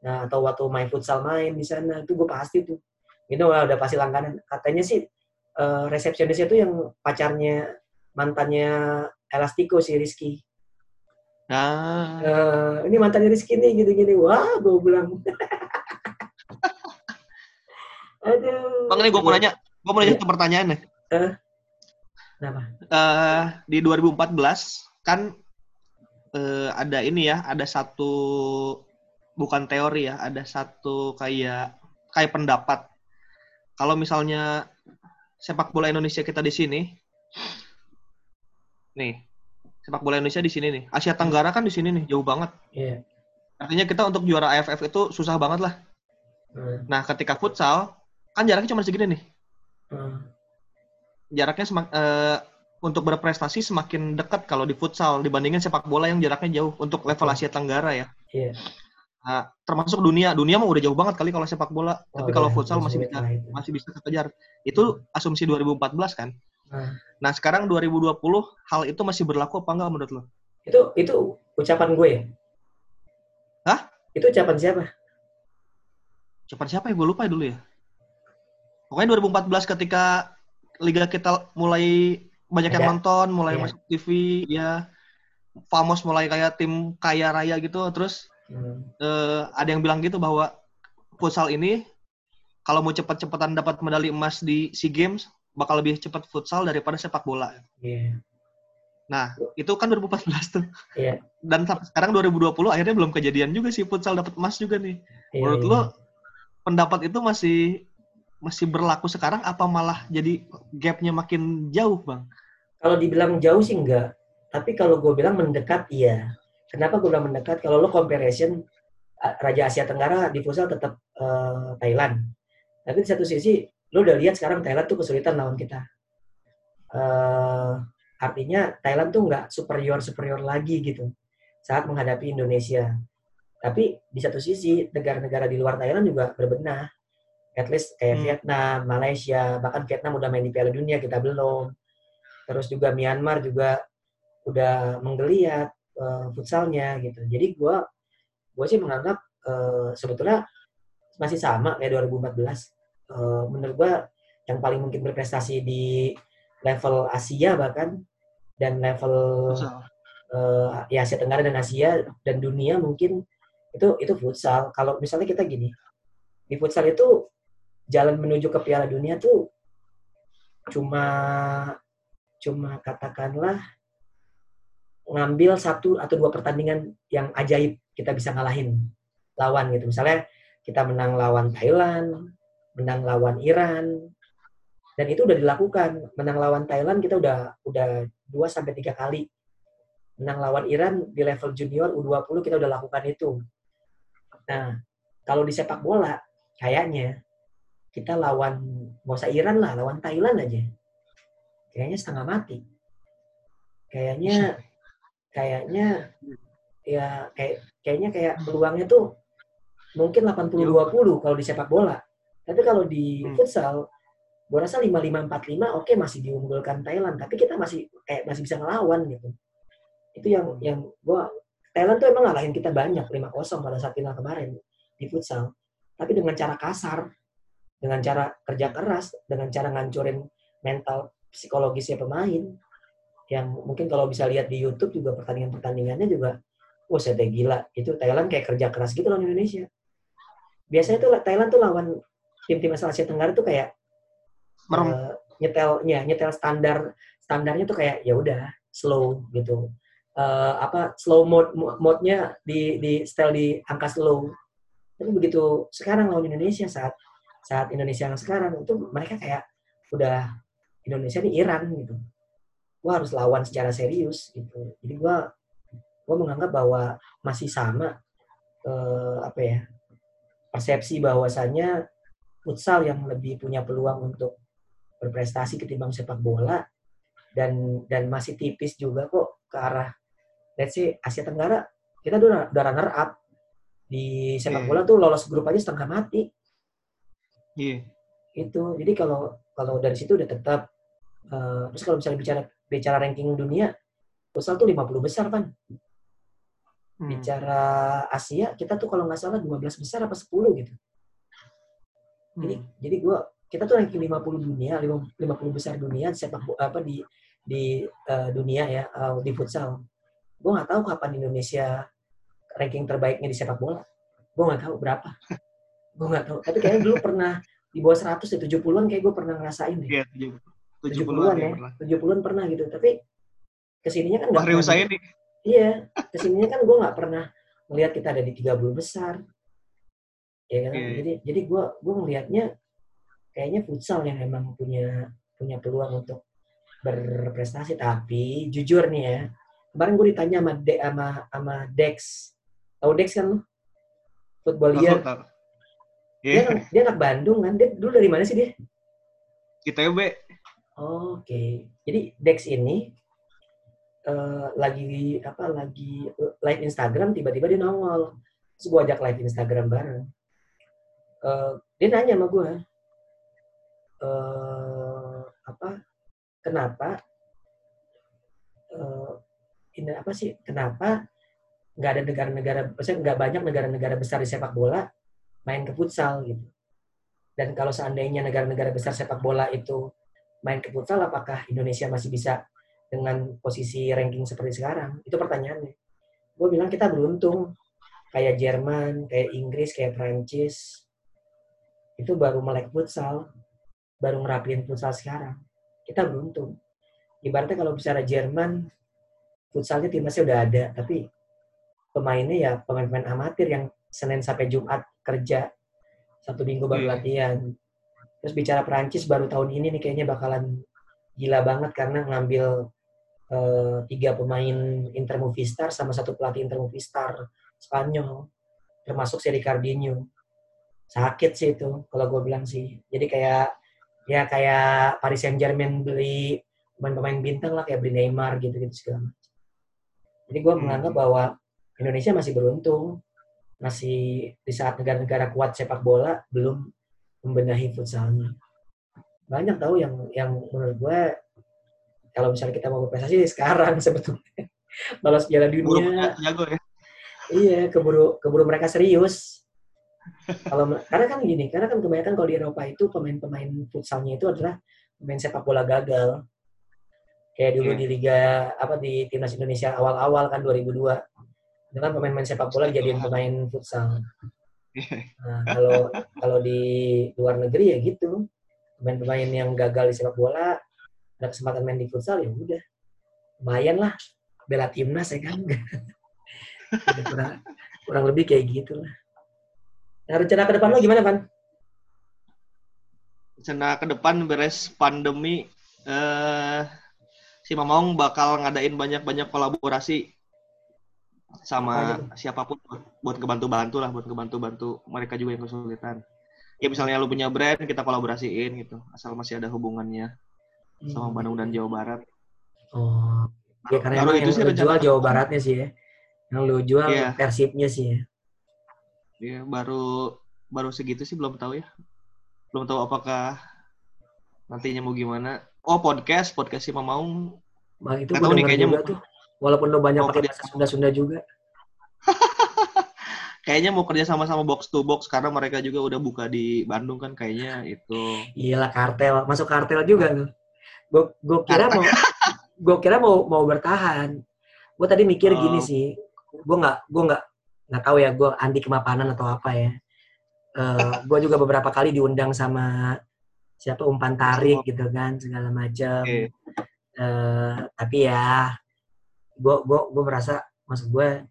Nah, atau waktu main futsal main di sana, itu gue pasti tuh. Itu udah pasti langganan. Katanya sih uh, resepsionisnya tuh yang pacarnya, mantannya Elastiko si Rizky. Ah. Uh, ini mantannya Rizky nih, gini-gini. Wah, gue bilang. Aduh. Bang, ini gue mau nanya. Gue mau nanya ke pertanyaan nih. Uh, Kenapa? Uh, di 2014 kan uh, ada ini ya, ada satu bukan teori ya, ada satu kayak kayak pendapat. Kalau misalnya sepak bola Indonesia kita di sini, nih sepak bola Indonesia di sini nih, Asia Tenggara kan di sini nih, jauh banget. Iya. Yeah. Artinya kita untuk juara AFF itu susah banget lah. Hmm. Nah, ketika futsal kan jaraknya cuma segini nih. Hmm jaraknya semak, uh, untuk berprestasi semakin dekat kalau di futsal dibandingin sepak bola yang jaraknya jauh untuk level Asia Tenggara ya. Iya. Nah, termasuk dunia, dunia mah udah jauh banget kali kalau sepak bola. Oh, Tapi kalau iya, futsal masih bisa masih bisa kejar. Itu asumsi 2014 kan. Nah. nah, sekarang 2020 hal itu masih berlaku apa enggak menurut lo? Itu itu ucapan gue ya? Hah? Itu ucapan siapa? Ucapan siapa ya? Gue lupa ya dulu ya. Pokoknya 2014 ketika liga kita mulai banyak yang nonton, mulai yeah. masuk TV, ya Famos mulai kayak tim kaya raya gitu, terus hmm. uh, ada yang bilang gitu bahwa futsal ini kalau mau cepat-cepatan dapat medali emas di SEA Games bakal lebih cepat futsal daripada sepak bola. Yeah. Nah, itu kan 2014 tuh. Yeah. Dan sampai sekarang 2020 akhirnya belum kejadian juga sih futsal dapat emas juga nih. Yeah, Menurut yeah. lo pendapat itu masih masih berlaku sekarang apa malah jadi gapnya makin jauh bang? Kalau dibilang jauh sih enggak, tapi kalau gue bilang mendekat iya. Kenapa gue bilang mendekat? Kalau lo comparison Raja Asia Tenggara di futsal tetap uh, Thailand, tapi di satu sisi lo udah lihat sekarang Thailand tuh kesulitan lawan kita. Uh, artinya Thailand tuh nggak superior superior lagi gitu saat menghadapi Indonesia. Tapi di satu sisi negara-negara di luar Thailand juga berbenah at least kayak hmm. Vietnam, Malaysia, bahkan Vietnam udah main di Piala Dunia kita belum. Terus juga Myanmar juga udah menggeliat uh, futsalnya gitu. Jadi gue gue sih menganggap uh, sebetulnya masih sama kayak 2014. Uh, menurut gue yang paling mungkin berprestasi di level Asia bahkan dan level uh, ya Asia Tenggara dan Asia dan dunia mungkin itu itu futsal. Kalau misalnya kita gini di futsal itu jalan menuju ke Piala Dunia tuh cuma cuma katakanlah ngambil satu atau dua pertandingan yang ajaib kita bisa ngalahin lawan gitu. Misalnya kita menang lawan Thailand, menang lawan Iran, dan itu udah dilakukan. Menang lawan Thailand kita udah udah dua sampai tiga kali. Menang lawan Iran di level junior U20 kita udah lakukan itu. Nah, kalau di sepak bola kayaknya kita lawan nggak usah Iran lah lawan Thailand aja kayaknya setengah mati kayaknya kayaknya ya kayak kayaknya kayak peluangnya tuh mungkin 80-20 kalau di sepak bola tapi kalau di hmm. futsal gue rasa 55-45 oke okay, masih diunggulkan Thailand. Tapi kita masih kayak masih bisa ngelawan gitu. Itu yang yang gue Thailand tuh emang ngalahin kita banyak 5-0 pada saat final kemarin di futsal. Tapi dengan cara kasar dengan cara kerja keras, dengan cara ngancurin mental psikologisnya pemain. yang mungkin kalau bisa lihat di YouTube juga pertandingan-pertandingannya juga wah saya gila. Itu Thailand kayak kerja keras gitu lawan Indonesia. Biasanya tuh Thailand tuh lawan tim-tim asal Asia Tenggara tuh kayak uh, nyetelnya nyetel standar standarnya tuh kayak ya udah slow gitu. Uh, apa slow mode mode-nya di di style di angka slow. Tapi begitu sekarang lawan Indonesia saat saat Indonesia yang sekarang itu mereka kayak udah Indonesia ini Iran gitu. Gua harus lawan secara serius gitu. Jadi gua gue menganggap bahwa masih sama eh, apa ya persepsi bahwasannya futsal yang lebih punya peluang untuk berprestasi ketimbang sepak bola dan dan masih tipis juga kok ke arah let's say Asia Tenggara kita udah, udah runner up di sepak yeah. bola tuh lolos grup aja setengah mati. Iya. Yeah. Itu jadi kalau kalau dari situ udah tetap uh, terus kalau misalnya bicara bicara ranking dunia futsal tuh 50 besar kan. Hmm. Bicara Asia, kita tuh kalau nggak salah 12 besar apa 10 gitu. Hmm. Jadi jadi gua kita tuh ranking 50 dunia, 50 besar dunia sepak apa di di uh, dunia ya uh, di futsal. Gue nggak tahu kapan Indonesia ranking terbaiknya di sepak bola. Gue nggak tahu berapa. gue nggak tahu. Tapi kayaknya dulu pernah di bawah 100 ya 70-an kayak gue pernah ngerasain deh. Iya, 70-an ya. 70-an pernah gitu. Tapi ke sininya kan nggak nih. Iya, ke sininya kan gue nggak pernah melihat kita ada di 30 besar. Ya kan? Yeah. Jadi jadi gue gue melihatnya kayaknya futsal yang emang punya punya peluang untuk berprestasi. Tapi jujur nih ya, kemarin gue ditanya sama De, sama sama Dex. Tahu Dex kan lu? Football year. Yeah. Dia, dia anak Bandung kan? Dia dulu dari mana sih dia? Kita ITB. Oh, Oke. Okay. Jadi Dex ini uh, lagi apa lagi live Instagram tiba-tiba dia nongol terus gue ajak live Instagram bareng uh, dia nanya sama gue uh, apa kenapa uh, ini apa sih kenapa nggak ada negara-negara maksudnya nggak banyak negara-negara besar di sepak bola main ke futsal gitu dan kalau seandainya negara-negara besar sepak bola itu main ke futsal apakah Indonesia masih bisa dengan posisi ranking seperti sekarang? Itu pertanyaannya. Gue bilang kita beruntung. Kayak Jerman, kayak Inggris, kayak Prancis. Itu baru melek futsal. Baru ngerapin futsal sekarang. Kita beruntung. Ibaratnya kalau bicara Jerman, futsalnya timnasnya udah ada. Tapi pemainnya ya pemain-pemain amatir yang Senin sampai Jumat kerja. Satu minggu baru iya. latihan. Terus bicara Prancis baru tahun ini nih kayaknya bakalan gila banget karena ngambil uh, tiga pemain Inter Movistar sama satu pelatih Inter Movistar Spanyol termasuk si Ricardinho sakit sih itu kalau gue bilang sih. Jadi kayak ya kayak Paris Saint Germain beli pemain-pemain bintang lah kayak beli Neymar gitu gitu segala macam. Jadi gue menganggap hmm. bahwa Indonesia masih beruntung. Masih di saat negara-negara kuat sepak bola belum membenahi futsalnya. Banyak tahu yang yang menurut gue kalau misalnya kita mau berprestasi sekarang sebetulnya. Balas piala dunia. Jago ya. Iya keburu keburu mereka serius kalau karena kan gini karena kan kebanyakan kalau di Eropa itu pemain-pemain futsalnya itu adalah pemain sepak bola gagal. Kayak dulu yeah. di liga apa di timnas Indonesia awal-awal kan 2002 itu kan pemain-pemain sepak bola jadiin pemain futsal. Iya. nah kalau kalau di luar negeri ya gitu. Pemain-pemain yang gagal di sepak bola ada kesempatan main di futsal ya udah. Lumayan lah bela timnas ya kan. Kurang, kurang lebih kayak gitu lah nah rencana ke depan lo gimana Pan? rencana ke depan beres pandemi eh, si Mamong bakal ngadain banyak-banyak kolaborasi sama siapa pun buat kebantu-bantu lah buat kebantu-bantu mereka juga yang kesulitan ya misalnya lu punya brand kita kolaborasiin gitu asal masih ada hubungannya sama hmm. Bandung dan Jawa Barat. Oh, ya karena itu yang lu jual Jawa Baratnya sih ya. Yang lu jual yeah. persipnya sih ya. Iya, baru baru segitu sih belum tahu ya. Belum tahu apakah nantinya mau gimana. Oh, podcast, podcast sih mau. Bang itu gue nih kayaknya tuh. Walaupun lo banyak pakai bahasa Sunda-Sunda juga. kayaknya mau kerja sama sama box to box karena mereka juga udah buka di Bandung kan kayaknya itu. Iyalah kartel, masuk kartel juga tuh gue gue kira mau gue kira mau mau bertahan gue tadi mikir oh. gini sih gue nggak gue nggak nggak tahu ya gue anti kemapanan atau apa ya. Uh, eh, gue juga beberapa kali diundang sama siapa umpan tarik gitu kan segala macam okay. uh, eh, tapi ya gue gue gue merasa maksud gue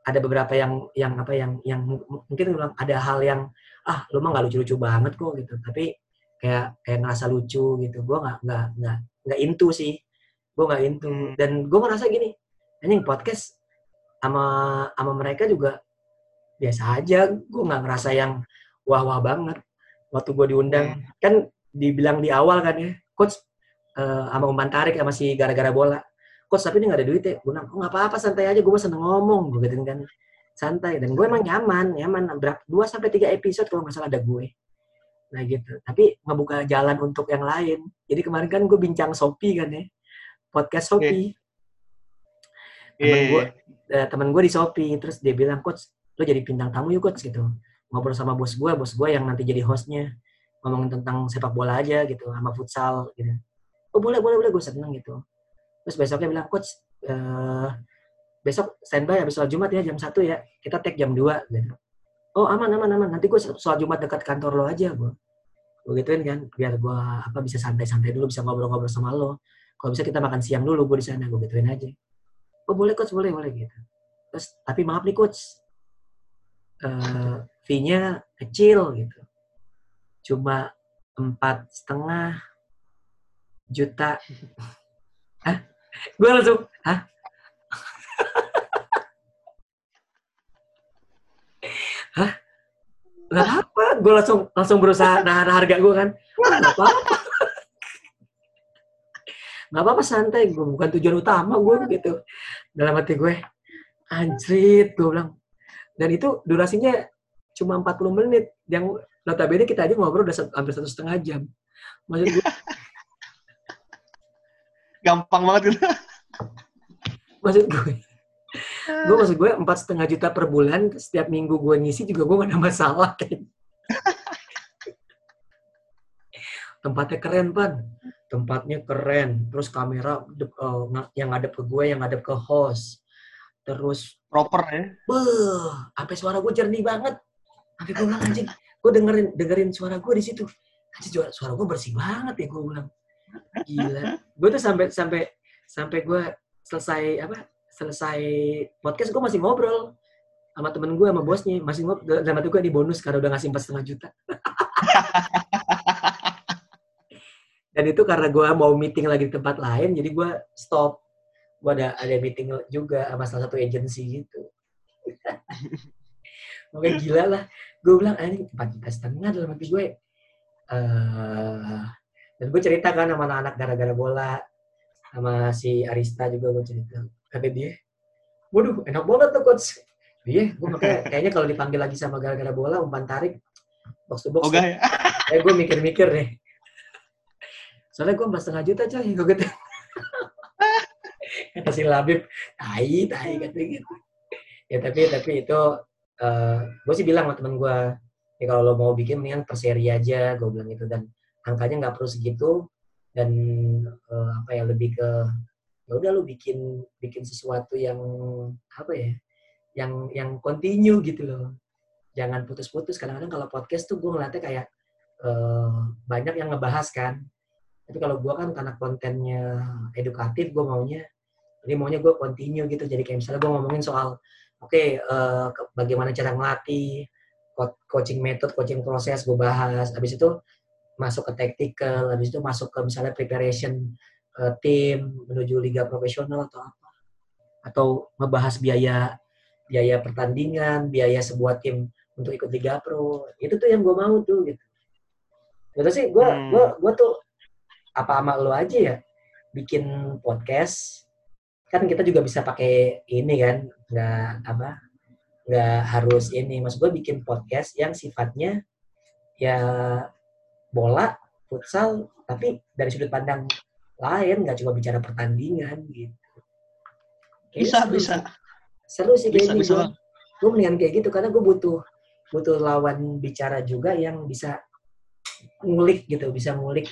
ada beberapa yang yang apa yang yang mungkin ada hal yang ah lu mah nggak lucu-lucu banget kok gitu. Tapi kayak kayak ngerasa lucu gitu. Gue nggak nggak nggak nggak into sih. Gue nggak into. Hmm. dan gue ngerasa gini anjing podcast sama sama mereka juga biasa aja. Gue nggak ngerasa yang wah wah banget waktu gue diundang. Hmm. kan dibilang di awal kan ya coach uh, sama umpan tarik sama si gara-gara bola. Coach tapi ini nggak ada duit ya? Gue bilang oh, nggak apa-apa santai aja. Gue seneng ngomong gue gitu kan. Santai. Dan gue emang nyaman nyaman. Berapa dua sampai tiga episode kalau nggak salah ada gue. Nah gitu. Tapi ngebuka jalan untuk yang lain. Jadi kemarin kan gue bincang Shopee kan ya. Podcast Shopee. yeah. Temen yeah. gue uh, temen gue di Shopee terus dia bilang coach lo jadi bintang tamu yuk coach gitu. Ngobrol sama bos gue bos gue yang nanti jadi hostnya. Ngomongin tentang sepak bola aja gitu sama futsal gitu. Oh boleh boleh boleh gue seneng gitu. Terus besoknya bilang coach uh, besok standby habis sholat Jumat ya jam satu ya. Kita take jam 2 gitu. Oh aman aman aman. Nanti gue soal Jumat dekat kantor lo aja gue gue gituin kan biar gue apa bisa santai-santai dulu bisa ngobrol-ngobrol sama lo. Kalau bisa kita makan siang dulu gue di sana gue gituin aja oh boleh coach boleh boleh gitu. Terus tapi maaf nih coach uh, fee-nya kecil gitu. Cuma empat setengah juta. Hah? gue langsung hah? Hah? Nggak apa gue langsung langsung berusaha nahan harga gue kan. Nggak apa nggak apa apa santai. Gue bukan tujuan utama gue gitu. Dalam hati gue anjrit gue bilang. Dan itu durasinya cuma 40 menit. Yang notabene kita aja ngobrol udah hampir satu setengah jam. Maksud gue gampang banget gitu. Maksud gue gue maksud gue empat setengah juta per bulan setiap minggu gue ngisi juga gue gak ada masalah kan tempatnya keren pan tempatnya keren. Terus kamera uh, yang ada ke gue yang ada ke host. Terus proper ya? Beh sampai suara gue jernih banget. Sampai gue bilang anjing gue dengerin dengerin suara gue di situ. Anjing suara gue bersih banget ya gue bilang. Gila. Gue tuh sampai sampai sampai gue selesai apa selesai podcast gue masih ngobrol sama temen gue sama bosnya. Masih ngobrol dalam hati gue di bonus karena udah ngasih empat setengah juta dan itu karena gue mau meeting lagi di tempat lain jadi gue stop. Gue ada ada meeting juga sama salah satu agensi gitu. Oke gila lah. Gue bilang ah, ini empat juta setengah dalam hati gue. Uh, dan gue cerita kan sama anak-anak gara-gara bola sama si Arista juga gue cerita. Kata dia waduh enak banget tuh coach. Iya gue makanya kayaknya kalau dipanggil lagi sama gara-gara bola umpan tarik box to box oh, ya. kayak gue mikir-mikir nih soalnya gue empat setengah juta coy gue gitu kata si Labib tai tai kata gitu. Ya tapi tapi itu uh, eh, gue sih bilang sama temen gue ya kalau lo mau bikin mendingan per seri aja gue bilang gitu. Dan angkanya nggak perlu segitu. Dan uh, apa ya lebih ke ya udah lu bikin bikin sesuatu yang apa ya yang yang continue gitu loh. Jangan putus-putus. Kadang-kadang kalau podcast tuh gue ngeliatnya kayak uh, banyak yang ngebahas kan tapi kalau gue kan karena kontennya edukatif gue maunya jadi maunya gue continue gitu. Jadi kayak misalnya gue ngomongin soal oke okay, uh, eh, bagaimana cara ngelatih coaching method coaching proses gue bahas. Habis itu masuk ke tactical habis itu masuk ke misalnya preparation uh, tim menuju liga profesional atau apa. Atau ngebahas biaya biaya pertandingan biaya sebuah tim untuk ikut liga pro. Itu tuh yang gue mau tuh gitu. Itu sih gue hmm. gue gue tuh apa sama lo aja ya? Bikin podcast. Kan kita juga bisa pakai ini kan nggak apa nggak harus ini. Mas gue bikin podcast yang sifatnya ya bola futsal tapi dari sudut pandang lain nggak cuma bicara pertandingan gitu. Kayak bisa seru bisa. seru sih bisa, kayak gitu gue mendingan kayak gitu karena gue butuh butuh lawan bicara juga yang bisa ngulik gitu bisa ngulik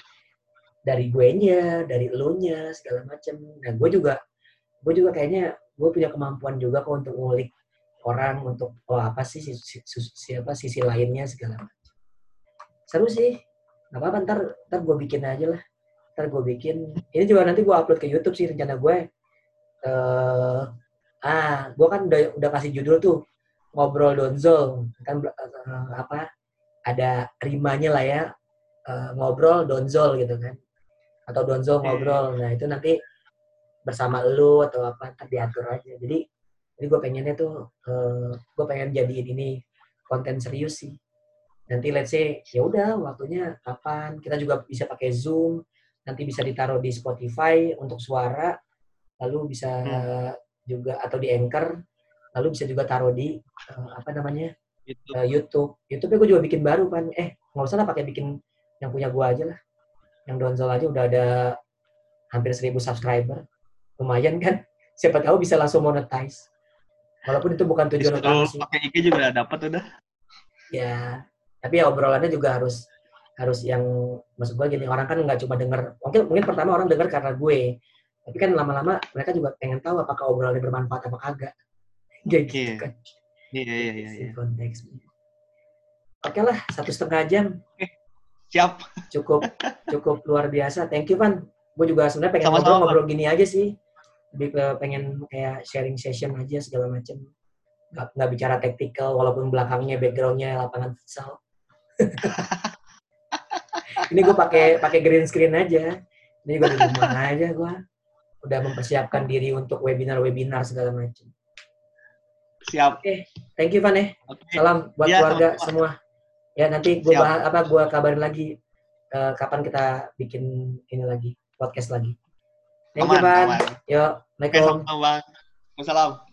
dari gue nya dari elunya segala macam nah gue juga gue juga kayaknya gue punya kemampuan juga kok untuk ngulik orang untuk oh apa sih si, si, siapa sisi lainnya segala macam seru sih. Nggak apa-apa ntar ntar gue bikin aja lah. Ntar gue bikin. Ini juga nanti gue upload ke YouTube sih rencana gue uh, ah gue kan udah udah kasih judul tuh ngobrol donzol. Kan uh, apa ada rimanya lah ya. Uh, ngobrol donzol gitu kan atau donzol ngobrol. Nah itu nanti bersama lu atau apa ntar diatur aja. Jadi jadi gue pengennya tuh uh, gue pengen jadiin ini konten serius sih. Nanti let's say ya udah waktunya kapan? Kita juga bisa pakai zoom. Nanti bisa ditaruh di Spotify untuk suara. Lalu bisa hmm. juga atau di Anchor. Lalu bisa juga taruh di uh, apa namanya? YouTube. Uh, YouTube. YouTube gue juga bikin baru kan eh nggak usah lah pakai bikin yang punya gue aja lah yang Donzol aja udah ada hampir seribu subscriber. Lumayan kan? Siapa tahu bisa langsung monetize. Walaupun itu bukan tujuan utama sih. pakai IG juga dapat udah. Ya tapi ya obrolannya juga harus harus yang maksud gue gini orang kan nggak cuma denger. Mungkin mungkin pertama orang denger karena gue. Tapi kan lama-lama mereka juga pengen tahu apakah obrolannya bermanfaat apa kagak. Kayak gitu yeah. kan. Iya iya iya, iya. konteksnya oke lah satu setengah jam siap. Cukup cukup luar biasa. Thank you Van. Gue juga sebenarnya pengen ngobrol-ngobrol gini aja sih. Lebih ke pengen kayak sharing session aja segala macam nggak nggak bicara tactical walaupun belakangnya backgroundnya lapangan futsal. Ini gue pakai pakai green screen aja. Ini gue di rumah aja gue udah mempersiapkan diri untuk webinar-webinar segala macam siap. Oke okay. thank you Van ya. Okay. salam buat ya, keluarga sama. semua ya nanti gue bahas apa gue kabarin lagi uh, kapan kita bikin ini lagi podcast lagi. Thank aman, you yuk Assalamualaikum. Assalamualaikum